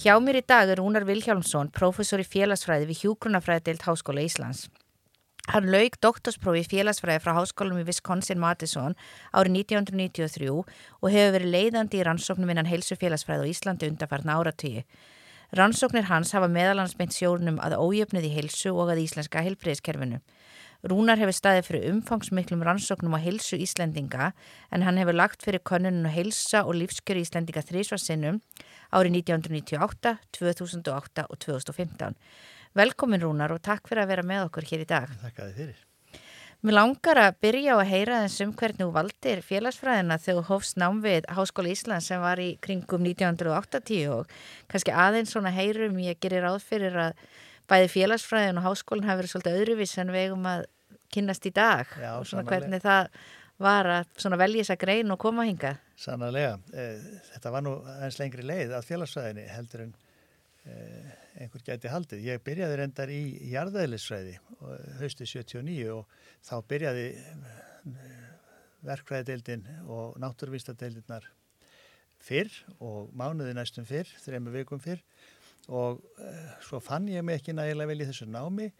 Hjá mér í dag er Rúnar Vilhjálmsson, prófessor í félagsfræði við Hjúgrunafræðideild Háskóla Íslands. Hann laug doktorsprófi í félagsfræði frá Háskólum í Wisconsin-Madison árið 1993 og hefur verið leiðandi í rannsóknum innan heilsu félagsfræði á Íslandi undarfarna áratíu. Rannsóknir hans hafa meðalansmeint sjónum að ójöfnið í heilsu og að íslenska heilbreyðskerfinu. Rúnar hefur staðið fyrir umfangsmiklum rannsóknum á heilsu Íslendinga en hann hefur lagt fyrir konunum heilsa og lífskjöru Íslendinga þrísvarsinnum árið 1998, 2008 og 2015. Velkomin Rúnar og takk fyrir að vera með okkur hér í dag. Takk að þið fyrir. Mér langar að byrja á að heyra þess um hvernig þú valdir félagsfræðina þegar þú hófst nám við Háskóla Ísland sem var í kringum 1980 og kannski aðeins svona heyrum ég gerir ráð fyrir að bæði félagsfræðin og háskólinn hafi verið svolítið öðruvís en við eigum að kynast í dag Já, og svona sannarlega. hvernig það var að velja þess að grein og koma hinga. Sannarlega. Eh, Þetta var nú eins lengri leið að félagsfræðinni heldur en eh, einhver gæti haldið. Ég byrjaði reyndar í jarðæðlisfræði hausti 79 og þá byrjaði verkfræðideildin og náttúruvístadeildinnar fyrr og mánuði næstum fyrr, þrejum vikum fyrr og uh, svo fann ég mig ekki nægilega vel í þessu námi,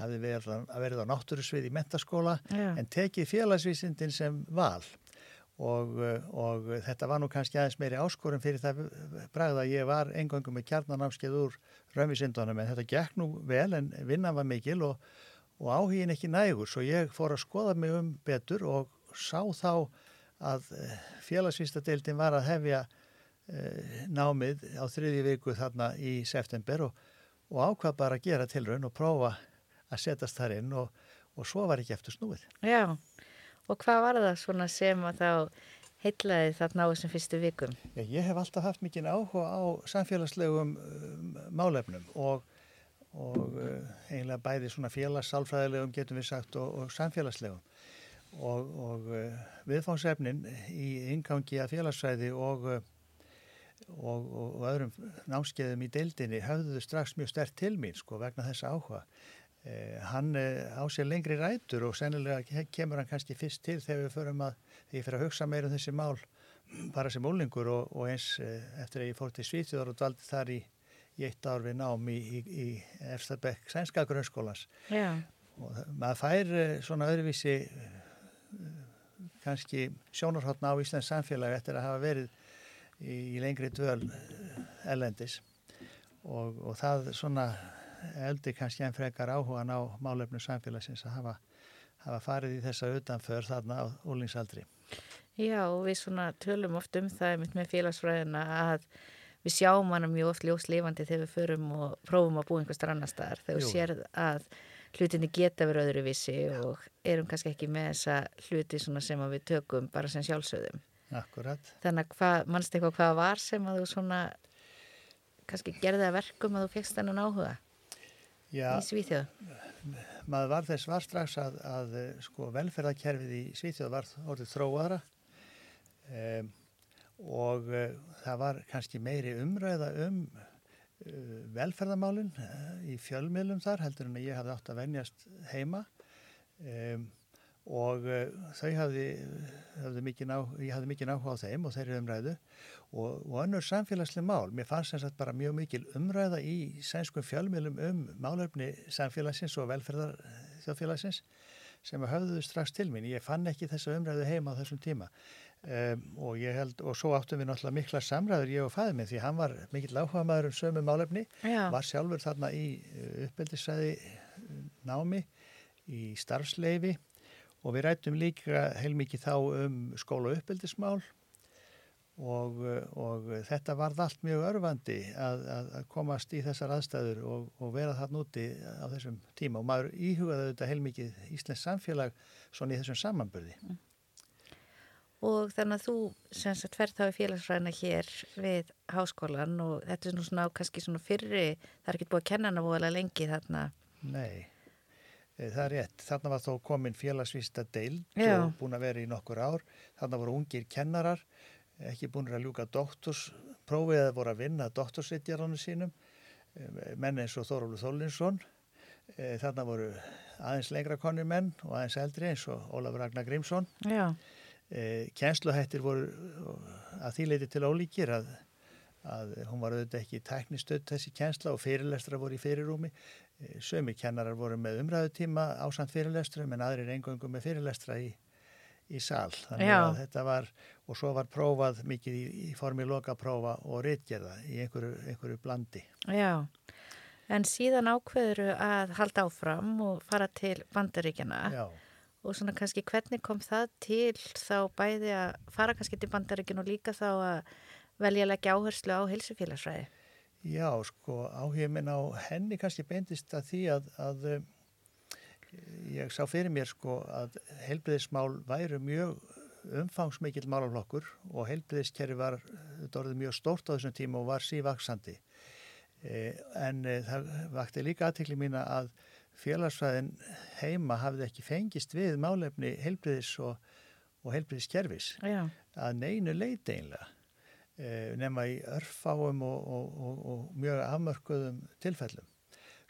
hafði verið að verið á náttúrusvið í mentaskóla Já. en tekið félagsvísindin sem val og, uh, og þetta var nú kannski aðeins meiri áskorun fyrir það bragða að ég var engangum með kjarnanámskeið úr raunvísindunum en þetta gekk nú vel en vinnan var mikil og, og áhugin ekki nægur svo ég fór að skoða mig um betur og sá þá að uh, félagsvístadeildin var að hefja eh, námið á þriði viku þarna í september og, og ákvað bara að gera tilraun og prófa að setjast þar inn og, og svo var ekki eftir snúið. Já, og hvað var það svona sem að þá heitlaði þarna á þessum fyrstu vikum? Já, ég hef alltaf haft mikinn áhuga á samfélagslegum um, málefnum og, og uh, eiginlega bæði svona félagssálfræðilegum getum við sagt og, og samfélagslegum og, og viðfánsefnin í ingangi að félagsfræði og og, og, öðrum námskeiðum í deildinni höfðuðu strax mjög stert til mín sko vegna þessa áhuga. Eh, hann eh, á sér lengri rætur og sennilega ke- kemur hann kannski fyrst til þegar við förum að, þegar ég fyrir að hugsa meira um þessi mál bara sem ólingur og, og eins eh, eftir að ég fór til Svíþjóðar og dvaldi þar í, í eitt ár við nám í, í, í Efstabekk sænska grunnskólans Já, og maður fær eh, svona öðruvísi eh, kannski sjónarhóttna á Íslands samfélag eftir að hafa verið í, í lengri dvöl eh, ellendis og, og það svona eldi kannski enn frekar áhugan á málefnu samfélagsins að hafa, hafa farið í þessa utanför þarna á úlingsaldri. já og við svona tölum oft um það með félagsfræðina að við sjáum hana mjög oft ljóslifandi þegar við förum og prófum að búa einhverstar annar staðar þegar við sér að hlutinni geta verið öðruvísi og erum kannski ekki með þessa hluti sem við tökum bara sem sjálfsögðum. Akkurat. Þannig að mannst eitthvað hvað var sem að þú svona kannski gerði að verkum að þú fegst þennan áhuga Já, í Svíþjóð? maður var þess var strax að, að eh, sko velferðarkerfið í Svíþjóð var orðið þróaðra um, og uh, það var kannski meiri umræða um uh, velferðarmálin uh, í fjölmiðlum þar heldur en ég hafði átt að venjast heima um, og uh, þau hafði, hafði mikið á, ég hafði mikið áhuga á þeim og þeirri umræðu og, og önnur samfélagsleg mál. Mér fannst sem sagt bara mjög mikil umræða í sænskum fjölmiðlum um málefni samfélagsins og velferðar þjóðfélagsins sem höfðuðu strax til mín. Ég fann ekki þessa umræðu heima á þessum tíma um, og ég held, og svo áttum við náttúrulega mikla samræður ég og fæði minn því hann var mikill áhuga maður um sömu málefni, Já, var sjálfur þarna í uppeldisæði námi, í starfsleifi og við rættum líka heilmikið þá um skóla uppeldismál og, og þetta varð allt mjög örfandi að, að, að komast í þessar aðstæður og, og vera þarna úti á þessum tíma. Og maður íhugaði þetta heilmikið Íslands samfélag svona í þessum samanburði. og þannig að þú sem sagt ferð þá í félagsfræðina hér við háskólan og þetta er nú svona kannski svona fyrri, það er ekki búið að kenna hana voðalega lengi þarna. Nei, það er rétt. Þarna var þó komin félagsvísta deild Já. og búin að vera í nokkur ár. Þarna voru ungir kennarar, ekki búin að ljúka doktorsprófið eða voru að vinna doktorsittjarannu sínum. E, menn eins og Þórólu Þólinsson. E, þarna voru aðeins lengra konni menn og aðeins eldri eins og Ólafur Ragnar Grímsson. Já, Kjensluhættir voru að því leiti til ólíkir að, að hún var auðvitað ekki tæknistödd þessi kjensla og fyrirlestra voru í fyrirrúmi. E, Sömi kennarar voru með umræðutíma ásand fyrirlestrum en aðrir eingöngum með fyrirlestra í, í sal. Þannig Já. að þetta var, og svo var prófað mikið í, í formi lokaprófa og ritgerða í einhverju, einhverju blandi. já. En síðan ákveður að halda áfram og fara til bandaríkjana Já. og svona kannski hvernig kom það til þá bæði að fara kannski til bandaríkjana og líka þá að velja að leggja áherslu á heilsufélagsfræði. Já, sko, áhugin minn á henni kannski beindist að því að, að um, ég sá fyrir mér sko að heilbriðismál væru mjög umfangsmikill málaflokkur og heilbriðiskerfi var þetta orðið mjög stórt á þessum tíma og var sívaksandi. E, en það vakti líka aðtekli mína að félagsfæðin heima hafði ekki fengist við málefni heilbriðis og, og heilbriðiskerfis að neinu leiti einlega eh, nema í örfáum og, og, og, mjög afmörkuðum tilfellum.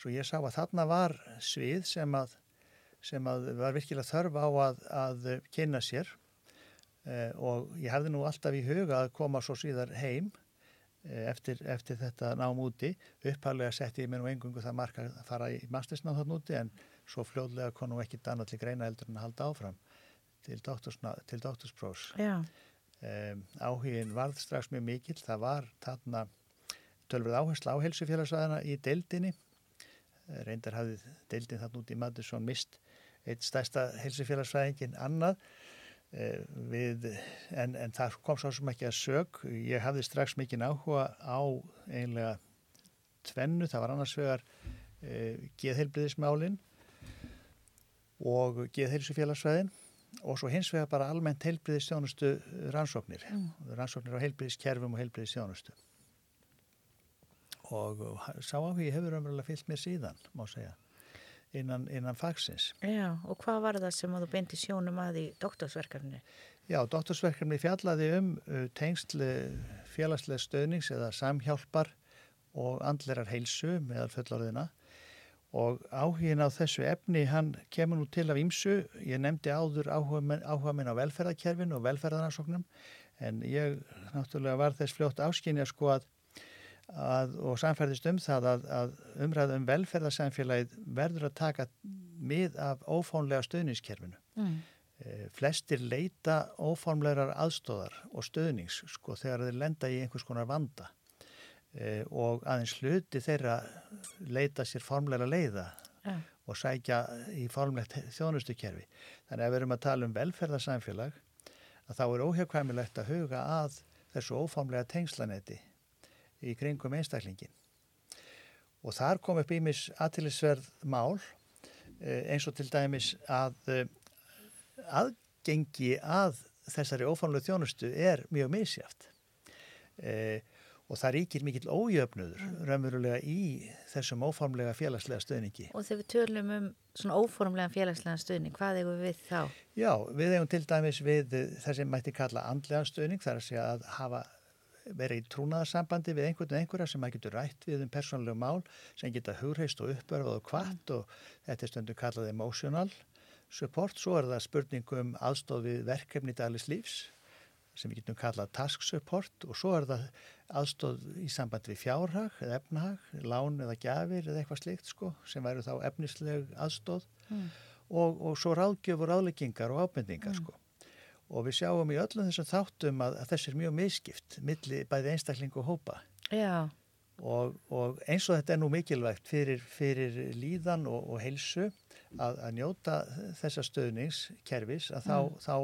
Svo ég sá að þarna var svið sem að, sem að var virkilega þörf á að, að kynna sér eh, og ég hefði nú alltaf í huga að koma svo síðar heim eh, eftir, eftir þetta nám úti. Upphalega setti ég mér nú engungu það marka að fara í mastersnáð þarna úti en svo fljóðlega nú ekki annað til greina heldur en að halda áfram til doktorsprófs. já, Um, áhugin varð strax mjög mikill. Það var þarna tölvrið áhersla á helsufélagsvæðina í deildinni. Eh, Reyndar hafði deildin þarna út í Madison mist eitt stærsta helsufélagsvæðingin annað. Uh, við, en, en það kom svo sem ekki að sög. Ég hafði strax mikinn áhuga á einlega tvennu. Það var annars vegar uh, geðheilbriðismálin og geðheilsufélagsvæðin og svo hins vegar bara almennt heilbriðistjónustu rannsóknir, rannsóknir á heilbriðiskerfum og heilbriðistjónustu. Og uh, sá áhugi hefur umræðilega fyllt mér síðan, má segja, innan, innan fagsins. já. Og hvað var það sem að þú beindi sjónum að í doktorsverkefni? Já, doktorsverkefni fjallaði um uh, tengsl félagslega stöðnings eða samhjálpar og andlerar heilsu meðal fullorðina og áhugin á þessu efni hann kemur nú til af ímsu. Ég nefndi áður áhuga minn, á velferðarkerfinu og velferðarnarsóknum en ég náttúrulega var þess fljótt áskynja sko að, að og samferðist um það að, að umræða um velferðarsamfélagið verður að taka mið af ófónlega stöðningskerfinu. Mm. Eh, flestir leita óformlegar aðstóðar og stöðnings sko þegar þeir lenda í einhvers konar vanda e, og aðeins hluti þeirra leita sér formlega leiða Já, og sækja í formlegt þjónustukerfi. Þannig að við erum að tala um velferðarsamfélag að þá er óhjákvæmilegt að huga að þessu óformlega tengslanetti í kringum einstaklingin. Og þar kom upp ímis aðtilisverð mál eh, eins og til dæmis að eh, aðgengi að þessari óformlega þjónustu er mjög misjáft. E, og það ríkir mikill ójöfnuður raunverulega í þessum óformlega félagslega stöðningi. og þegar við tölum um svona óformlegan félagslegan stuðning, hvað eigum við þá? Já, við eigum til dæmis við það sem mætti kalla andlega stöðning, þar að segja að hafa verið í trúnaðarsambandi við einhvern og einhverja sem maður getur rætt við um persónulegu mál sem geta hugreist og uppörfað og kvart og þetta er stundu kallað emotional support, svo er það spurning um aðstóð við verkefni daglis lífs sem við getum kallað task support og svo er það aðstóð í samband við fjárhag eða efnahag, lán eða gjafir eða eitthvað slikt sko sem væru þá efnisleg aðstóð Mm. og, og svo ráðgjöf og ráðleggingar og ábendingar sko. Og við sjáum í öllum þessum þáttum að, að þessi er mjög miskipt milli bæði einstakling og hópa Já, og, og eins og þetta er nú mikilvægt fyrir, fyrir líðan og, og heilsu að, að njóta þessa stöðningskerfis að þá, þá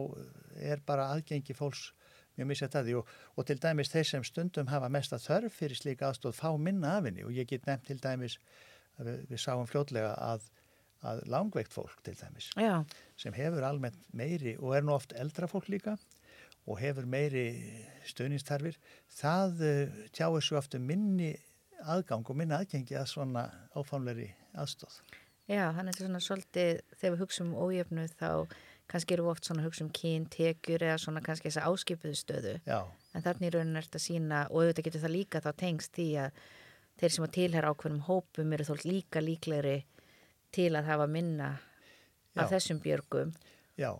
er bara aðgengi fólks mjög misjætt að því. Og, og til dæmis þeir sem stundum hafa mesta þörf fyrir slíka aðstóð fá minna af henni. Og ég get nefnt til dæmis að við, við sáum fljótlega að, að langveikt fólk til dæmis já, sem hefur almennt meiri og er nú oft eldra fólk líka og hefur meiri stöðningstarfir, það uh, tjáir svo aftur minni aðgang og minni aðgengi að svona áfamleiri aðstóð. Já, þannig að svona svolítið þegar við hugsaum um ójöfnu þá kannski eru við oft svona hugsa um kyn, tekjur eða svona kannski þessa áskipuðu stöðu. Já, en þannig í rauninu er þetta sína og auðvitað getur það líka þá tengst því að þeir sem að tilhæra ákveðnum hópum eru þó líka líklegri til að hafa minna af Já. þessum björgum. Já,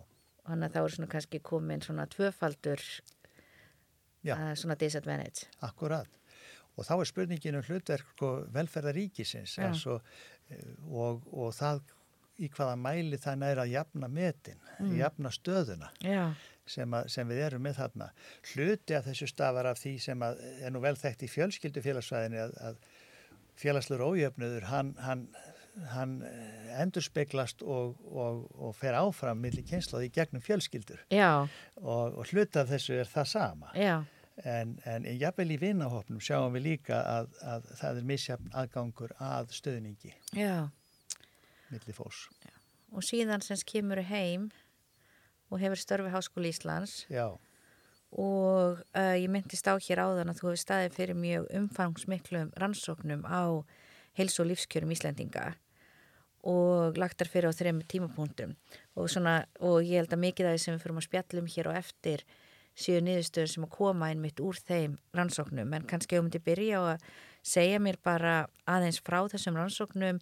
þannig að þá er svona kannski komin svona tvöfaldur uh, svona disadvantage. Akkurat. Og þá er spurningin um hlutverk sko, velferðaríkisins Já. altså, eh, og, og það í hvaða mæli það næra að jafna metin, Mm. jafna stöðuna Já, sem, að, sem við erum með þarna. Hluti af þessu stafar af því sem að, er nú vel þekkt í fjölskyldu félagsvæðinni að, að félagslegur ójöfnuður, hann, hann, hann endur speglast og, og, og fer áfram millir kynslaði gegnum fjölskyldur já, og, og hluti af þessu er það sama. já, En, en jafnvel í vinahopnum sjáum við líka að, að það er misjafn aðgangur að stöðningi já. millir fólks. og síðan sem kemur heim og hefur störfi Háskóli Íslands Já, og uh, ég myndist á hér áðan að þú hefur staðið fyrir mjög umfangsmiklum rannsóknum á heilsu og lífskjörum Íslendinga og lagtar fyrir á þrejum tímapunktum. Og, svona, og ég held að mikið af því sem við fyrir að spjallum hér og eftir séu niðurstöður sem að koma einmitt úr þeim rannsóknum en kannski ég myndi byrja á að segja mér bara aðeins frá þessum rannsóknum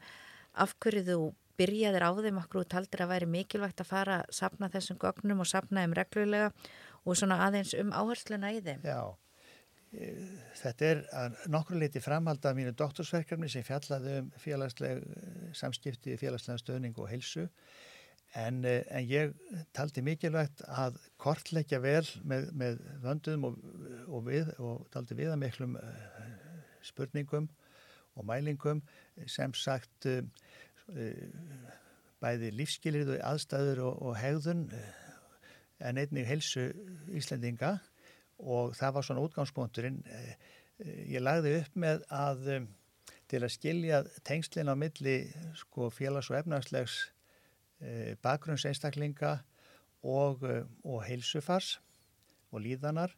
af hverju þú byrjaðir á þeim okkur og taldir að væri mikilvægt að fara að sapna þessum gögnum og sapna þeim reglulega og svona aðeins um áhersluna í þeim. já. Eh, Þetta er að nokkru leiti framhald af mínu doktorsverkefni sem fjallaði um félagsleg eh, samskipti, félagslega stöðning og heilsu. En, eh, en ég taldi mikilvægt að kortleggja vel með, með vöndum og, og, við, og taldi við að miklum eh, spurningum og mælingum sem sagt eh, bæði lífskilrið og aðstæður og, og hegðun en einnig heilsu Íslendinga og það var svona útgangspunkturinn. Ég lagði upp með að til að skilja tengslinn á milli sko, félags- og efnagslegs bakgrunnseinstaklinga og, eh, og heilsufars og líðanar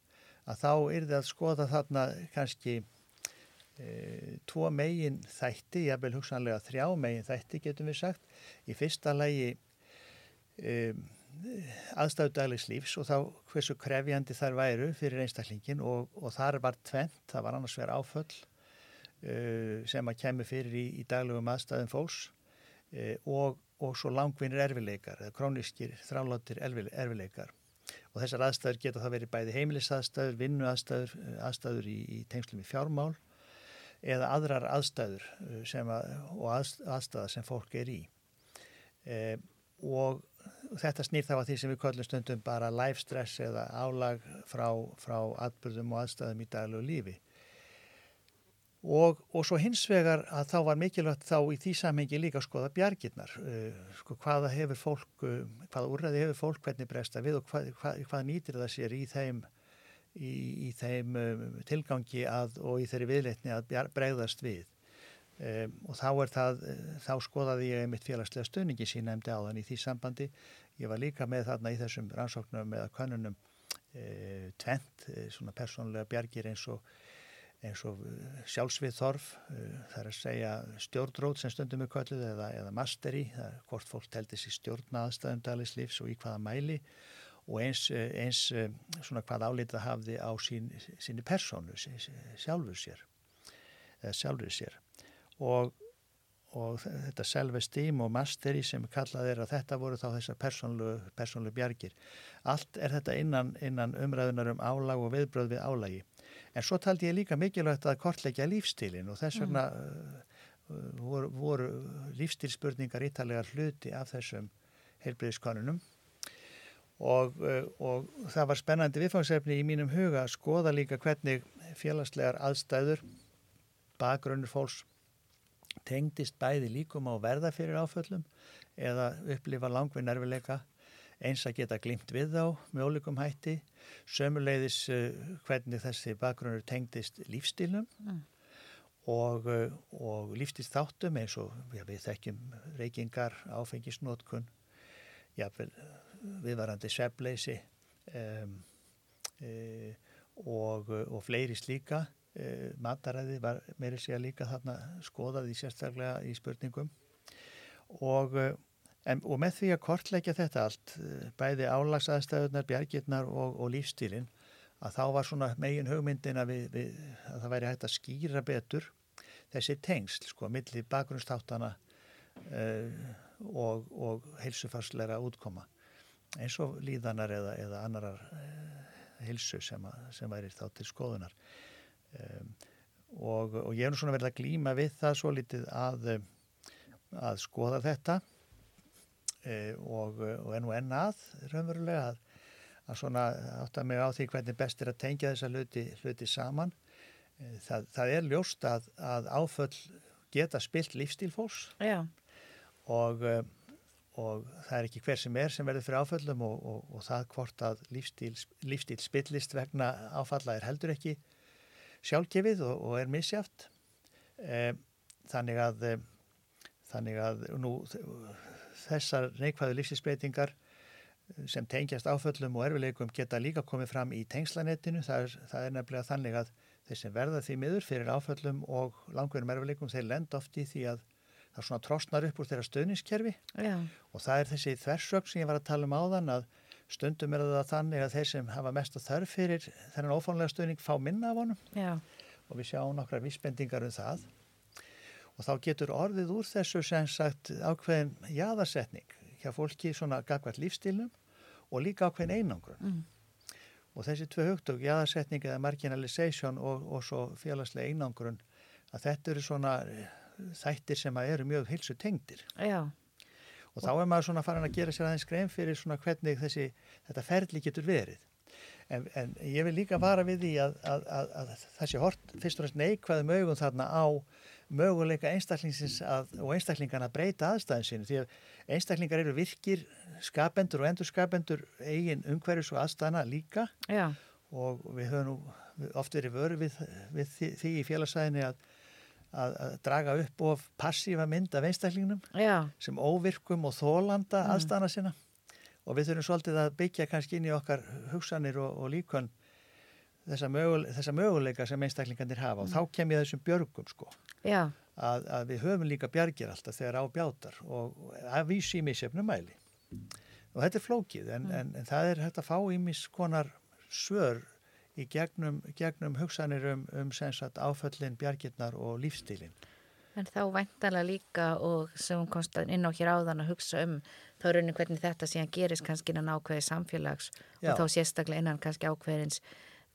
að þá er það að skoða þarna kannski e, tvo megin þætti, ég vil hugsanlega þrjá megin þætti getum við sagt. Í fyrsta lagi e, aðstæðu daglegs lífs og þá hversu krefjandi þar væru fyrir einstaklingin og, og þar var tvent, það var annars verið áföll uh, sem að kemur fyrir í, í daglegum aðstæðum fólks og, og svo langvinnir erfileikar, eða króniskir þráláttir erfileikar. Og þessar aðstæður geta það verið bæði heimilisaðstæður, vinnuaðstæður, aðstæður í, í tengslum í fjármál eða aðrar aðstæður sem að, og aðstæða sem fólk er í. Uh, og þetta snýr þá að því sem við köllum stundum bara life stress eða álag frá, frá atbyrðum og aðstæðum í daglegu lífi. Og, og svo hins vegar að þá var mikilvægt þá í því samhengi líka að skoða bjargirnar, uh, sko, hvaða hefur fólk, uh, hvaða úrræði hefur fólk hvernig breysta við og hvað, hvað, hvað nýtir það sér í þeim, í, í þeim um, tilgangi að, og í þeirri viðleitni að breyðast við. Um, og þá það, þá skoðaði ég einmitt félagslega stöningi sín nefndi á þann í því sambandi. Ég var líka með þarna í þessum rannsóknum eða könnunum e, tvent, e, svona persónulega bjargir eins og, eins og sjálfsvið þorf, e, það er að segja stjórnrót sem stundum er kölluð eða, eða masteri, það er hvort fólk teldi sér stjórna aðstæðum dagleislífs og í hvaða mæli og eins, eins svona hvað álítið hafði á sín, síni persónu, sjálfur sér, sjálfur sér og, og þetta self-esteem og mastery sem kallað er að þetta voru þá þessar persónlu, bjargir. Allt er þetta innan, innan umræðunar um álag og viðbröð við álagi. En svo taldi ég líka mikilvægt að kortleggja lífstílin og þess vegna mm. uh, voru, voru lífstílspurningar ítalegar hluti af þessum heilbreyðiskonunum. Og, og það var spennandi viðfangsefni í mínum huga að skoða líka hvernig félagslegar aðstæður, bakgrunnur fólks tengdist bæði líkum á verða fyrir áföllum eða upplifa langvinn erfileika eins að geta glimt við þá með ólíkum hætti sömuleiðis uh, hvernig þessi bakgrunnur tengdist lífstílnum mm. og, uh, og lífstílþáttum eins og já, við þekkjum reykingar, áfengisnótkun jáfnvel viðvarandi svefleysi um, e, og, og fleiri slíka mataræði var meiri sé að líka þarna skoðað í sérstaklega í spurningum og, eh, en, og með því að kortleggja þetta allt, eh, bæði álagsaðstæðunar, bjargirnar og, og lífstílinn, að þá var svona megin hugmyndin að, við, við, að það væri hægt að skýra betur þessi tengsl, sko, milli bakgrunnstáttana uh, og, og heilsufarsleira útkoma eins og líðanar eða, eða annarar uh, heilsu sem, að, sem væri þá til skoðunar. Um, og, og ég hef nú svona verið að glýma við það svo litið að, að skoða þetta og, og enn og enn að raunverulega að, að svona átta mig á því hvernig best er að tengja þessa hluti, hluti saman. E, það, það er ljóst að, að áföll geta spilt lífstíl fólks og, og það er ekki hver sem er sem verður fyrir áföllum og, og það hvort að lífstíl, lífstíl spillist vegna áfalla er heldur ekki sjálfgefið og, og er misjátt. Þannig að, þannig að nú, þessar neikvæðu lífsinsbreytingar sem tengjast áföllum og erfileikum geta líka komið fram í tengslanettinu. Það er, það er nefnilega þannig að þeir sem verða því miður fyrir áföllum og langverðum erfileikum þeir lenda oft í því að það svona trostnar upp úr þeirra stöðniskerfi og það er þessi þversögn sem ég var að tala um áðan að stundum er það þannig að þeir sem hafa mest að þörf fyrir þennan ófónlega stöðning fá minna af honum Já. og við sjáum nokkra vísbendingar um það og þá getur orðið úr þessu sem sagt ákveðin jáðarsetning hjá fólki svona gagvært lífstilnum og líka ákveðin einangrun mm. og þessi tvei hugtug, jáðarsetning eða marginalization og, og svo félagslega einangrun að þetta eru svona þættir sem eru mjög hilsu tengdir Já og þá er maður svona farin að gera sér aðeins grein fyrir svona hvernig þessi, þetta ferli getur verið. En, en ég vil líka vara við því að, að, að, að þessi hort fyrst og næst neikvæðum augum þarna á möguleika einstaklingsins og einstaklingarna breyta aðstæðin sínu því að einstaklingar eru virkir skapendur og endurskapendur eigin umhverjus og aðstæðana líka Já. og við höfum nú oft verið vöru við, við því, því í félagsæðinni að að, að draga upp of passífa mynd af einstaklingnum Já. sem óvirkum og þólanda mm. aðstana sinna og við þurfum svolítið að byggja kannski inn í okkar hugsanir og, og líkon þessa, mögul, þessa möguleika sem einstaklingarnir hafa mm. og þá kem ég þessum björgum sko að, að við höfum líka bjargir alltaf þegar á bjátar og að vísi í misjöfnum mæli og þetta er flókið en, mm. en, en það er hægt að fá í miskonar svör í gegnum, gegnum hugsanir um, um áföllin, bjargirnar og lífstílin. En þá væntalega líka og sem komst inn á hér áðan að hugsa um þá raunin hvernig þetta síðan gerist kannski innan ákveði samfélags Já. og þá sérstaklega innan kannski ákveðins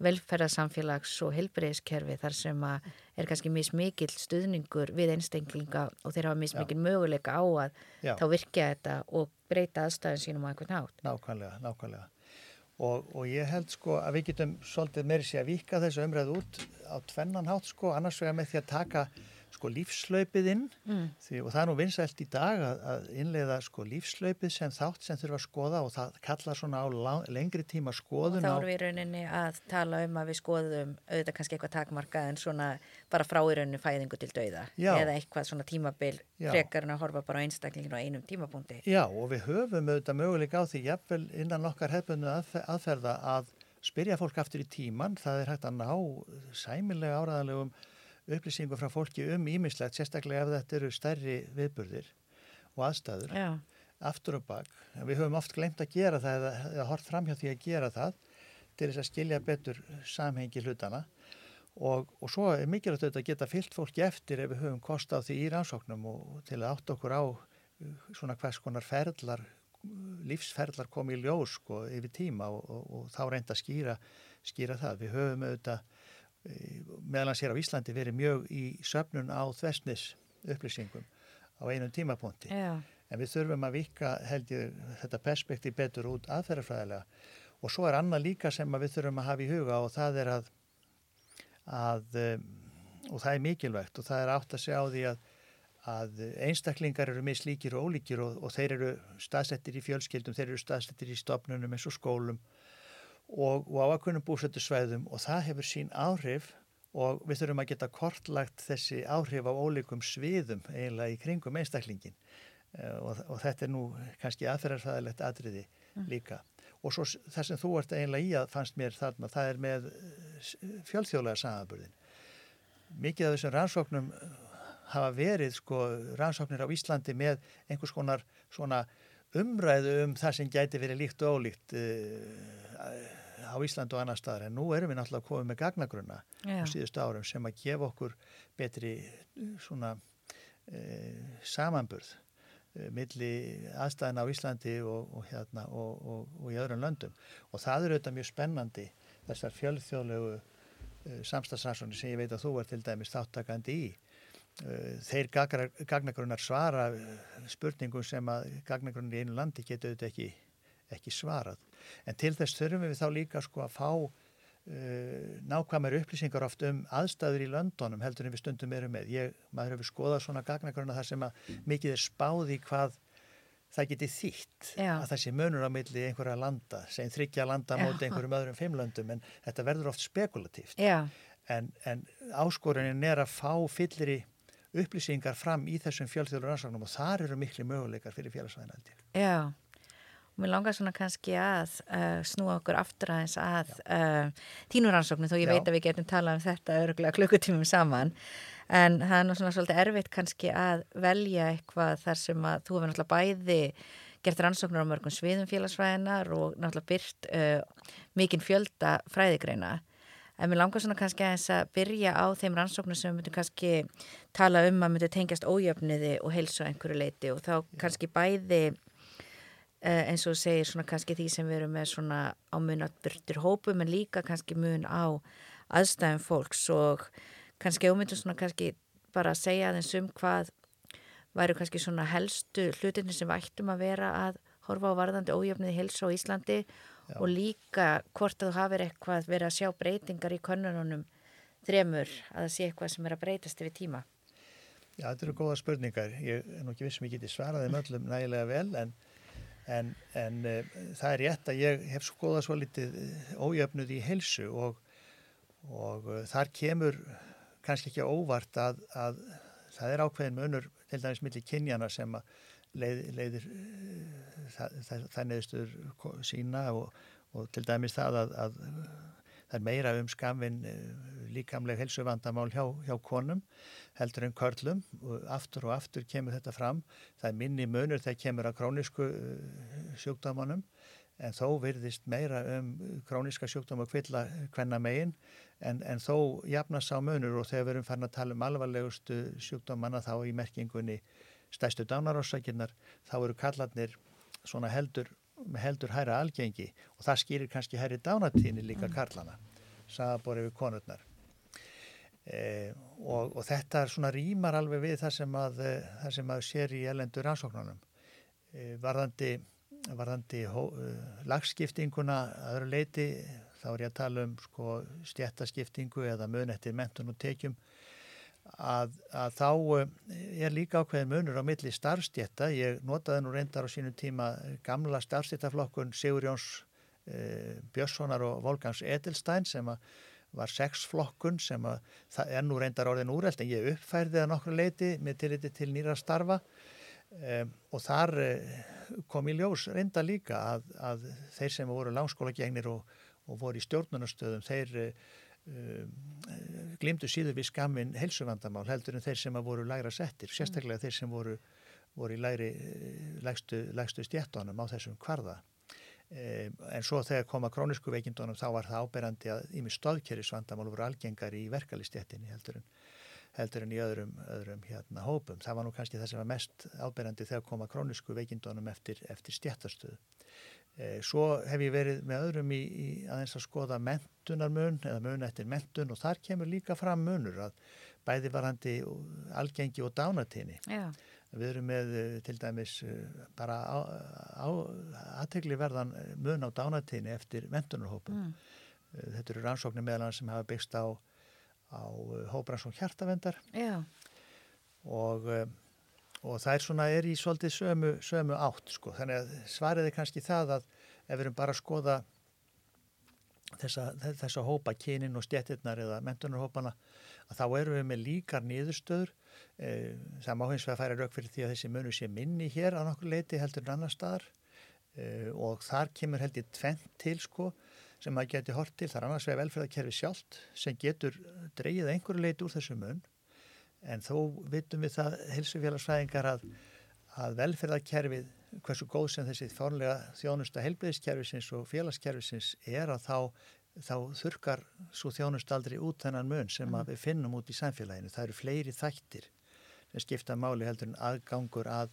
velferðarsamfélags og helbreyðskerfi þar sem að er kannski mismikil stuðningur við einstaklinga og þeir hafa mismikil möguleika á að Já. þá virkja þetta og breyta aðstæðin sínum á einhvern nátt. Nákvæmlega, nákvæmlega. Og, og ég held sko að við getum svolítið meiri sé að vika þessu umræðu út á tvennan hátt sko, annars vegar með því að taka sko lífslaupið inn. Mm. því, og það er nú vinsælt í dag að, að innleiða sko lífslaupið sem þátt sem þurfa að skoða og það kallar svona á lang, lengri tíma skoðun og þá erum við í rauninni að tala um að við skoðum auðvitað kannski eitthvað takmarka en svona bara frá í rauninni fæðingu til dauða. Eða eitthvað svona tímabil frekar en að horfa bara á einstaklinginu á einum tímapunkti. Já og við höfum auðvitað möguleika á því jafnvel innan okkar hefðbundu aðferða að spyrja fólk aftur í tíman, það er hægt að ná sæmilega áraðanlegum upplýsingu frá fólki um ímislegt, sérstaklega ef þetta eru stærri viðburðir og aðstæður, Já. aftur og bak. Við höfum oft glemt að gera það eða, eða hort fram hjá því að gera það til þess að skilja betur samhengi hlutana og, og svo er mikilvægt að geta fyllt fólki eftir ef við höfum kost á því í rannsóknum og til að átt okkur á svona hvers konar ferðlar, lífsferðlar komi í ljós sko, yfir tíma og, og, og þá reynda að skýra, skýra það. Við höfum auðvitað meðal hans hér á Íslandi verið mjög í söfnun á þvestnis upplýsingum á einum tímapunkti Já. en við þurfum að vika held ég þetta perspektíf betur út aðferðarfræðilega og svo er annað líka sem við þurfum að hafa í huga og það er að, að um, og það er mikilvægt og það er átt að segja á því að, að einstaklingar eru mislíkir og ólíkir og, og þeir eru staðsettir í fjölskyldum, þeir eru staðsettir í stopnunum eins og skólum og, og á akkunum búsættusvæðum og það hefur sín áhrif og við þurfum að geta kortlagt þessi áhrif á ólíkum sviðum eiginlega í kringum einstaklingin uh, og, og þetta er nú kannski aðferðarfæðilegt atriði mm. líka. Og svo það sem þú ert eiginlega í að fannst mér þarna það er með fjölþjóðlega samanburðin mikið af þessum rannsóknum hafa verið sko rannsóknir á Íslandi með einhvers konar svona umræðu um það sem gæti verið líkt og ólíkt uh, á Íslandu og annar staðar en nú erum við náttúrulega komið með gagnagrunna á síðustu árum sem að gefa okkur betri svona uh, samanburð uh, milli aðstæðina á Íslandi og, og hérna og, og, og í öðrum löndum. Og það eru auðvitað mjög spennandi þessar fjölþjóðlegu samstagsrannsóknir sem ég veit að þú er til dæmis þáttakandi í. Eh, þeir gagnagrunnar svara eh, spurningum sem að gagnagrunnar í einu landi getur auðvitað ekki, ekki svarað. En til þess þurfum við þá líka sko að fá uh, nákvæmur upplýsingar oft um aðstæður í löndunum heldur en við stundum erum með. Ég, maður hefur skoðað svona gagnagrunnar þar sem að mikið er spáði hvað það geti þýtt Já. að það sé munur á milli einhverja landa, segjum þryggja landa Já. móti einhverjum öðrum fimmlöndum en þetta verður oft spekulatíft. En, en áskorunin er að fá fyllir í upplýsingar fram í þessum fjölþjóður rannsóknum og þar eru miklu möguleikar fyrir félagsvæðinaldir. Já, og mér langar svona kannski að uh, snúa okkur aftur aðeins að uh, þínu rannsóknum þó ég Já. veit að við getum talað um þetta öruglega klukkutímum saman. En það er nú svona svolítið erfitt kannski að velja eitthvað þar sem að þú hefur náttúrulega bæði gert rannsóknar á mörgum sviðum félagsfræðinar og náttúrulega byrt uh, mikinn fjölda fræðigreina. En mér langar svona kannski að þess að byrja á þeim rannsóknum sem við myndum kannski tala um að myndum tengjast ójöfniði og helsa einhverju leiti og þá kannski bæði eins og segir svona kannski því sem við erum með svona á mun að byrtir hópum en líka kannski mun á aðstæðum fólks og kannski ómyndum svona kannski bara að segja aðeins um hvað væru kannski svona helstu hlutinni sem við ættum að vera að horfa á varðandi ójöfniði helsa á Íslandi Já. og líka hvort þú hafið eitthvað verið að sjá breytingar í konununum þremur að það sé eitthvað sem er að breytast yfir tíma Já, þetta eru góða spurningar ég er nú ekki vissum ég geti svaraði möllum nægilega vel en, en, en uh, það er rétt að ég hef skoðað svo litið eh, ójöfnuð í helsu og, og uh, þar kemur kannski ekki óvart að, að það er ákveðin munur til dæmis millir kynjana sem að leið, leiðir það, það, það neðstur sína og, og til dæmis það að, að það er meira um skamvin eh, líkamleg helsuvandamál hjá, hjá konum heldur en körlum. Og aftur og aftur kemur þetta fram. Það er minni munur þegar kemur að krónisku eh, sjúkdámanum en þó virðist meira um króniska sjúkdóma kvilla hvenna megin en, en þó jafnast á munur. Og þegar við erum farin að tala um alvarlegustu sjúkdómana þá í merkingunni stæstu dánarossækinnar þá eru kallarnir svona heldur, heldur hæra algengi. Og það skýrir kannski hæri dánatíðni líka mm. kallana saðaborið við konurnar e, og, og þetta rýmar alveg við það sem að það sem að sér í elendur ansóknunum e, varðandi, varðandi hó, lagskiptinguna aðra leiti þá er ég að tala um sko stjættaskiptingu eða mun eftir mentun og tekjum að, að þá eh, er líka ákveðin munur á milli starfstjetta. Ég notaði nú reyndar á sínum tíma gamla starfstjettaflokkun Sigur Jóns e, Björnssonar og Volgans Edelstein sem var sexflokkun sem er nú reyndar orðin úreld en ég uppfærði það nokkru leiti með tilliti til nýra starfa e, og þar e, kom í ljós reynda líka að, að þeir sem voru langskóla gengnir og, og voru í stjórnunastöðum þeir Um, glimtu síður við skamin helsuvandamál heldur en þeir sem að voru lægra settir, sérstaklega þeir sem voru, voru í lægstu, lægstu stjættunum á þessum kvarða. En svo þegar koma krónisku veikindunum þá var það áberandi að ími stöðkerrisvandamál voru algengar í verkalistjættinni heldur en, heldur en í öðrum, öðrum hérna, hópum. Það var nú kannski það sem var mest áberandi þegar koma krónisku veikindunum eftir, eftir stjættastöðu. Eh, svo hef ég verið með öðrum í, í aðeins að skoða mentunarmun eða mun eftir mentun og þar kemur líka fram munur að bæði varandi algengi og dánatíni. Já. Við erum með eh, til dæmis eh, bara aðtegli verðan mun á dánatíni eftir mentunarhópum. Mm. Þetta eru rannsóknir meðal hann sem hafa byggst á, á hóbransón hjartavendar Já. og og það er svona, er í svolítið sömu, sömu átt sko, þannig að svarið er kannski það að ef við erum bara að skoða þessa, þessa hópa kynin og stjettirnar eða mentunarhópana að þá erum við með líkar nýðustöður það má hins vegar færa rauk fyrir því að þessi munu sé minni hér á nokkur leiti heldur en annar staðar e, og þar kemur heldur tvent til sko sem maður getur hort til, það er annars vegar velferðarkerfi sjálft sem getur dreyið einhverju leiti úr þessu mun en þó vitum við það helsufélagsfræðingar að, að velferðarkerfið, hversu góð sem þessi fórlega þjónusta helbriðiskerfisins og félagskerfisins er að þá, þá þurkar svo þjónusta aldrei út þennan mun sem mm. við finnum út í samfélaginu. Það eru fleiri þættir skipta máli heldur en aðgangur að,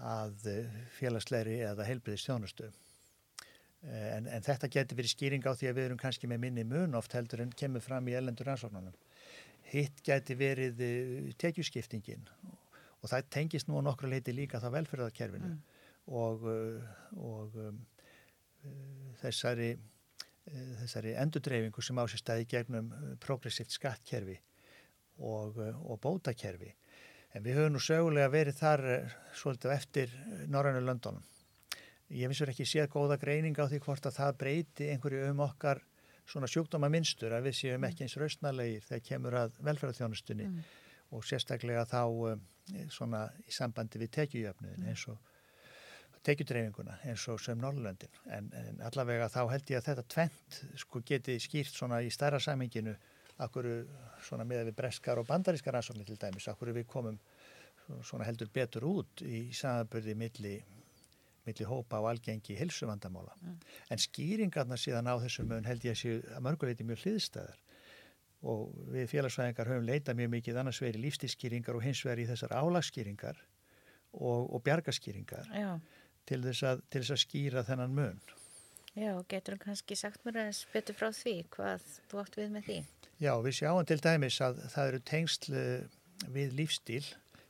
að félagsleiri eða helbriðistjónustu. En, en þetta getur verið skýring á því að við erum kannski með minni mun oft heldur en kemur fram í ellendur ansóknunum. Hitt getur verið eh, tekjuskiptingin og það tengist nú á nokkru leiti líka þá velferðarkerfinu mm. og, eh, og um, þessari, þessari endurdreyfingu sem á sér staði gegnum progressíft skattkerfi og, og bótakerfi. En við höfum nú sögulega verið þar svolítið eftir Norrannu Londonum ég finnst verið ekki séð góða greining á því hvort að það breyti einhverju um okkar svona sjúkdóma minnstur að við séum ekki eins rausnalegir þegar kemur að velferðarþjónustunni mm. og sérstaklega þá um, svona í sambandi við tekjujöfnuðin mm. eins og tekjudreifinguna eins og sem Norrlöndin en, en allavega þá held ég að þetta tvent sko geti skýrt svona í stærra saminginu akkur svona með við breskar og bandarískar ansóknir til dæmis, akkur við komum svona heldur betur út í samanbyrði milli millir hópa á algengi hilsuvandamála. Mm. En skýringarna síðan á þessum mun held ég að séu að mörguleiti mjög hliðstæðar og við félagsvæðingar höfum leitað mjög mikið annars veri lífstískýringar og hins veri þessar álagsskýringar og, og bjargaskýringar til þess, að, til þess að skýra þennan mun. Já, getur þú kannski sagt mér að spytu frá því hvað þú átt við með því? Já, við sjáum til dæmis að það eru tengsl við lífstíl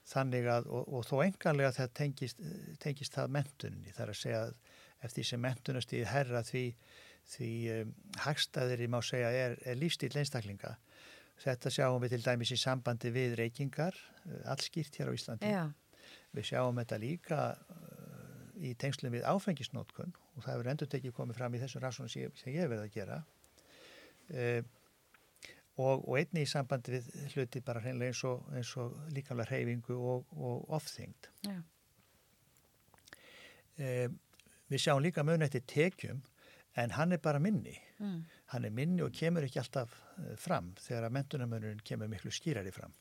þannig að, og, og þó enganlega það tengist, tengist það mentuninni, þar að segja að eftir sem mentunast í herra því, því um, hagstaðir í má segja er, er lífstíl einstaklinga. Þetta sjáum við til dæmis í sambandi við reykingar, allskýrt hér á Íslandi. Já. Við sjáum þetta líka í tengslum við áfengisnótkun og það hefur endur tekið komið fram í þessum rannsónum sem, ég hef verið að gera. Uh, og, og einni í sambandi við hluti bara hreinlega eins og, og líkamlega hreyfingu og, og ofþyngd. E, við sjáum líka mun eftir tekjum en hann er bara minni. Mm. Hann er minni og kemur ekki alltaf eh, fram þegar að mentunarmönurinn kemur miklu skýrari fram.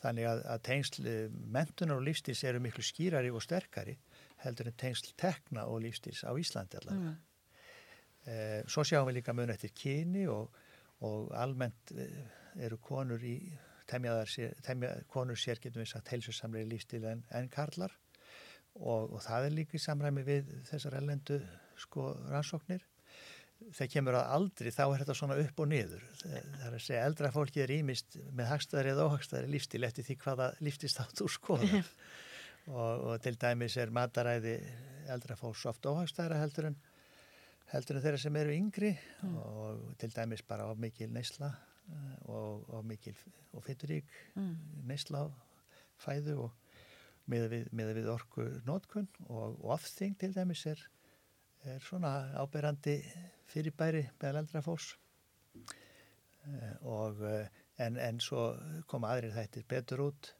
Þannig að, að tengsl eh, mentunar og lífstíls eru miklu skýrari og sterkari heldur en tengsl tekna og lífstíls á Íslandi allavega. Mm. E, svo sjáum við líka mun eftir kyni og og almennt eh, eru konur í temjaðar temja, konur sér getum við sagt heilsussamlega lífstil en, en karlar. Og, og það er líka í samræmi við þessar ellendu sko rannsóknir. Þegar kemur að aldri þá er þetta svona upp og niður. Það er að segja eldra fólki er ímist með hagstæðari eða óhagstæðari lífstil eftir því hvaða lífstist áttur skoða og, og til dæmis er mataræði eldra fólks oft óhagstæðara heldur en heldur en þeirra sem eru yngri mm. og til dæmis bara of mikil neysla eh, og of mikil og fyturík mm. neysla fæðu og með við, við orku nótkun og, og ofþing til dæmis er, er svona áberandi fyrirbæri með eldra fós eh, og eh, en, en svo koma aðrir þættir betur út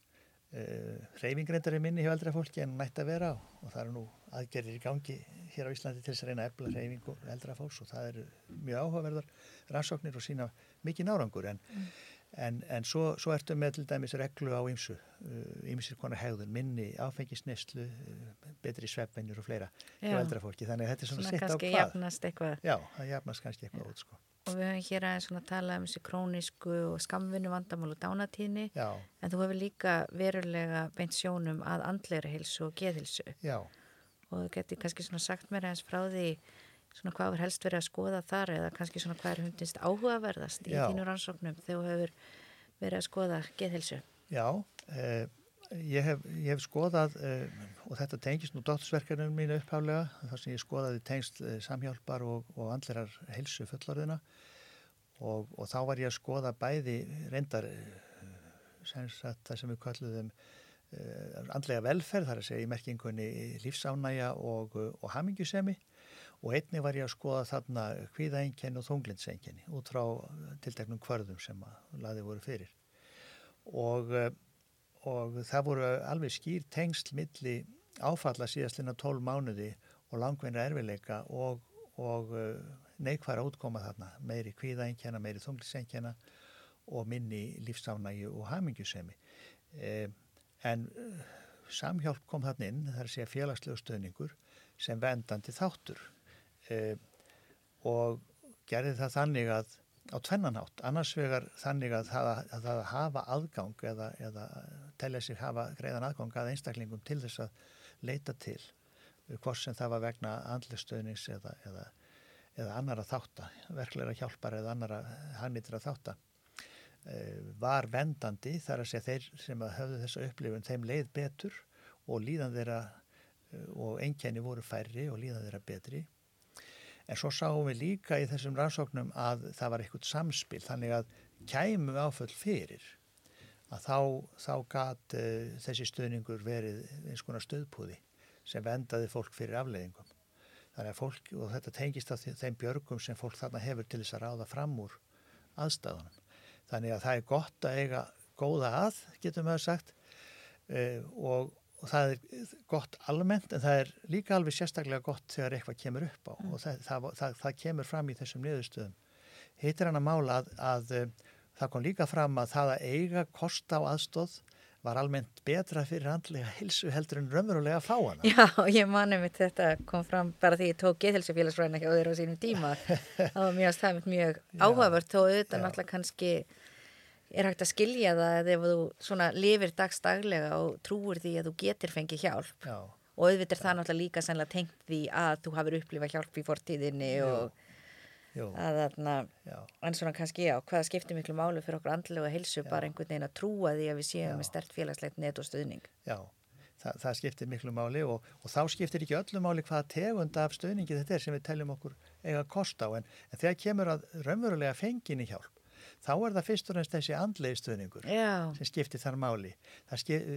reyfingreindar er minni hjá eldra fólki en nætt að vera á og það eru nú aðgerðir í gangi hér á Íslandi til þess að reyna ebla reyfingu eldra fólks og það eru mjög áhugaverðar rannsóknir og sína mikið nárangur en, mm. en, en svo, svo ertu með til dæmis reglu á ymsu ymsir uh, konar hegðun, minni, áfengisnestlu uh, betri svefnvenjur og fleira hjá eldra fólki, þannig að þetta er svona, svona sitt á hvað jafnast eitthvað. Já, það jafnast kannski eitthvað út sko. Og við höfum hér aðeins svona að tala um þessi krónísku og skamvinnu vandamál og dánatíðni en þú hefur líka verulega beint sjónum að andleira hilsu og geðhilsu. Já og þú getur kannski svona sagt mér eins frá því svona hvað er helst verið að skoða þar eða kannski svona hvað er hundinst áhugaverðast í Já. þínu rannsóknum þegar þú hefur verið að skoða geðhelsu. Já, eh, ég, hef, ég hef skoðað eh, og þetta tengist nú dóttisverkarinn mínu upphálega þar sem ég skoðaði tengst eh, samhjálpar og, og andlerar helsu fullorðina og, og þá var ég að skoða bæði reyndar eh, sem sagt, það sem við kalluðum andlega velferð, þar að segja í merkingunni lífsánæja og, og hamingjusemi. Og einni var ég að skoða þarna hvíðaengjani og þunglindsengjani út frá tilteknum kvörðum sem að laði voru fyrir. Og, eh, og það voru alveg skýr tengsl milli áfalla síðastlina 12 mánuði og langvinna erfileika og, og eh, neikværa útkoma þarna. Meiri hvíðaengjana, meiri þunglindsengjana og minni lífsánægi og hamingjusemi. E, en uh, samhjálp kom þann inn, það er að segja félagslegu stöðningur sem vendandi þáttur. E, og gerði það þannig að á tvennanátt, annars vegar þannig að það að, að hafa aðgang eða, eða telja sig hafa greiðan aðgang að einstaklingum til þess að leita til hvort sem það var vegna andlistöðnings eða, eða, eða annara þáttar, verklega hjálpar eða annara hagnitra þáttar var vendandi þar að segja þeir sem að höfðu þessa upplifun þeim leið betur og líðan þeirra og einkenni voru færri og líðan þeirra betri En svo sáum við líka í þessum rannsóknum að það var eitthvað samspil þannig að kæmu áföll fyrir að þá, þá gat uh, þessi stöðningur verið eins konar stöðpúði sem vendaði fólk fyrir afleiðingum. Þannig að fólk, og þetta tengist á þeim björgum sem fólk þarna hefur til þess að ráða fram úr aðstæðunum. Þannig að það er gott að eiga góða að, getum við að sagt, uh, og og það er gott almennt en það er líka alveg sérstaklega gott þegar eitthvað kemur upp á mm. og það, það, það, það kemur fram í þessum niðurstöðum. Heitir hann að mála að, að eh, það kom líka fram að það að eiga kost á aðstóð var almennt betra fyrir handlega hilsu heldur en raunverulega að fá hana. Já, ég mani mitt þetta kom fram bara því ég tók geðhilsufélagsfræðina hjá þeirra á sínum tíma. það var mjög, mjög áhugavert þó auðvitað náttúrulega kannski er hægt að skilja það að ef þú svona lifir dagstaglega og trúir því að þú getur fengið hjálp Já. og auðvitað er það náttúrulega líka sannlega tengt því að þú hafur upplifað hjálp í fortíðinni Jú. og Jú. að þarna en svona kannski já, hvaða skiptir miklu málu fyrir okkur andlega hilsu já. bara einhvern veginn að trúa því að við séum já. með stert félagslegt net og stuðning Já, Þa, það skiptir miklu máli og, og þá skiptir ekki öllu máli hvað tegund af stuðningi þetta er sem við teljum okkur eiga kost á en, en þegar kemur að raunverulega fenginni hjálp þá er það fyrst og næst þessi andlegi stuðningur Já. sem skiptir þar máli skip,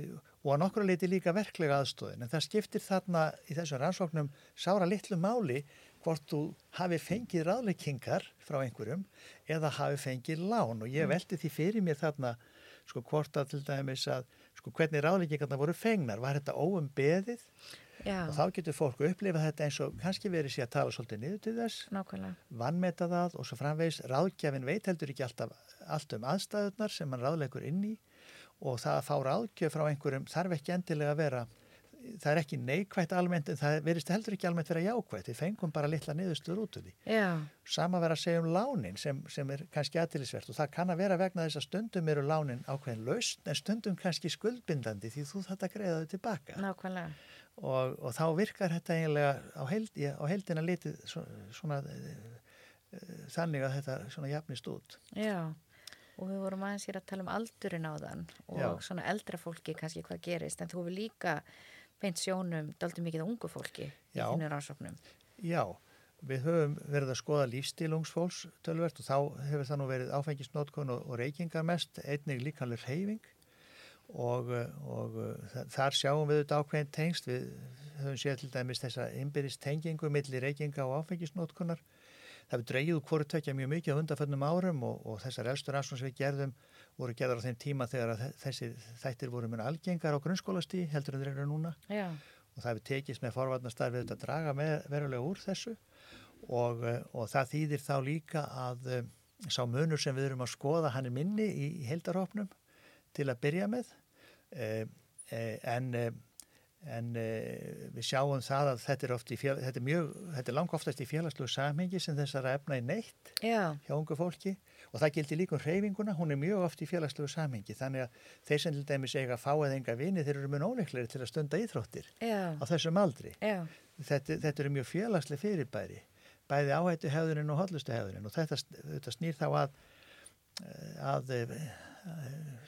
og að nokkru leiti líka verklega aðstóðin en það skiptir þarna í þessum rannsóknum sára litlu máli hvort þú hafi fengið ráðleikingar frá einhverjum eða hafi fengið lán og ég mm. veldi því fyrir mér þarna sko hvort að til dæmis að sko hvernig ráðleikingarna voru fengnar? Var þetta óum beðið? Já. og þá getur fólk upplifað þetta eins og kannski verið sér að tala svolítið niður til þess vannmeta það og svo framvegs ráðgjafin veit heldur ekki alltaf allt um aðstæðunar sem mann ráðleikur inn í og það að fá ráðgjöf frá einhverjum þarf ekki endilega að vera það er ekki neikvægt almennt en það verist heldur ekki almennt vera jákvægt við fengum bara litla niðurstur út úr því. Já. sama vera að segja um lánin sem, sem er kannski aðtilisvert og það kann að vera vegna þess að stundum eru lánin ákveðin laust en stundum kannski skuldbindandi því þú þetta greiðaðu tilbaka. Nákvæmlega. Og, og þá virkar þetta eiginlega á, held, á heldina litið svona, svona þannig að þetta svona jafnist út. Já, og við vorum aðeins hér að tala um aldurinn á þann og Já. svona eldra fólki kannski hvað gerist en þú hefur líka beint sjónum daldi mikið á ungu fólki í þínur ásóknum Já, við höfum verið að skoða lífstílungsfólks tölvert og þá hefur það nú verið áfengisnótkun og, og reykingar mest, einnig líkanlega reyfing og, og þar sjáum við þetta ákveðin tengst við höfum séð til dæmis þessa ymbirist tengingu millir reykinga og áfengisnótkunar það við dreyjuðu hvori tökja mjög mikið á undanfönnum árum og, og þessar elstur ansvons við gerðum voru gerðar á þeim tíma þegar þessi þættir voru mjög algengar á grunnskólasti heldur en þeir eru núna. Já. og það við tekist með forvarnastarfið að draga með, verulega úr þessu. Og, og það þýðir þá líka að sá munur sem við erum að skoða hann er minni í, í heldarhópnum til að byrja með. Eh, eh, en, eh, en við sjáum það að þetta er, fél, þetta er, mjög, þetta er lang oftast í félagslegu samhengi sem þessara efna í neitt Já. hjá ungu fólki. Og það gildir líka um hreyfinguna, hún er mjög oft í félagslegu samhengi. Þannig að þeir sem til dæmis eiga að fá eða enga vini þeir eru mjög óleikleri til að stunda íþróttir Já. á þessum aldri. Þetta, þetta eru mjög félagslega fyrirbæri bæði áhættu hefðunin og hodlustu hefðunin og þetta, þetta snýr þá að að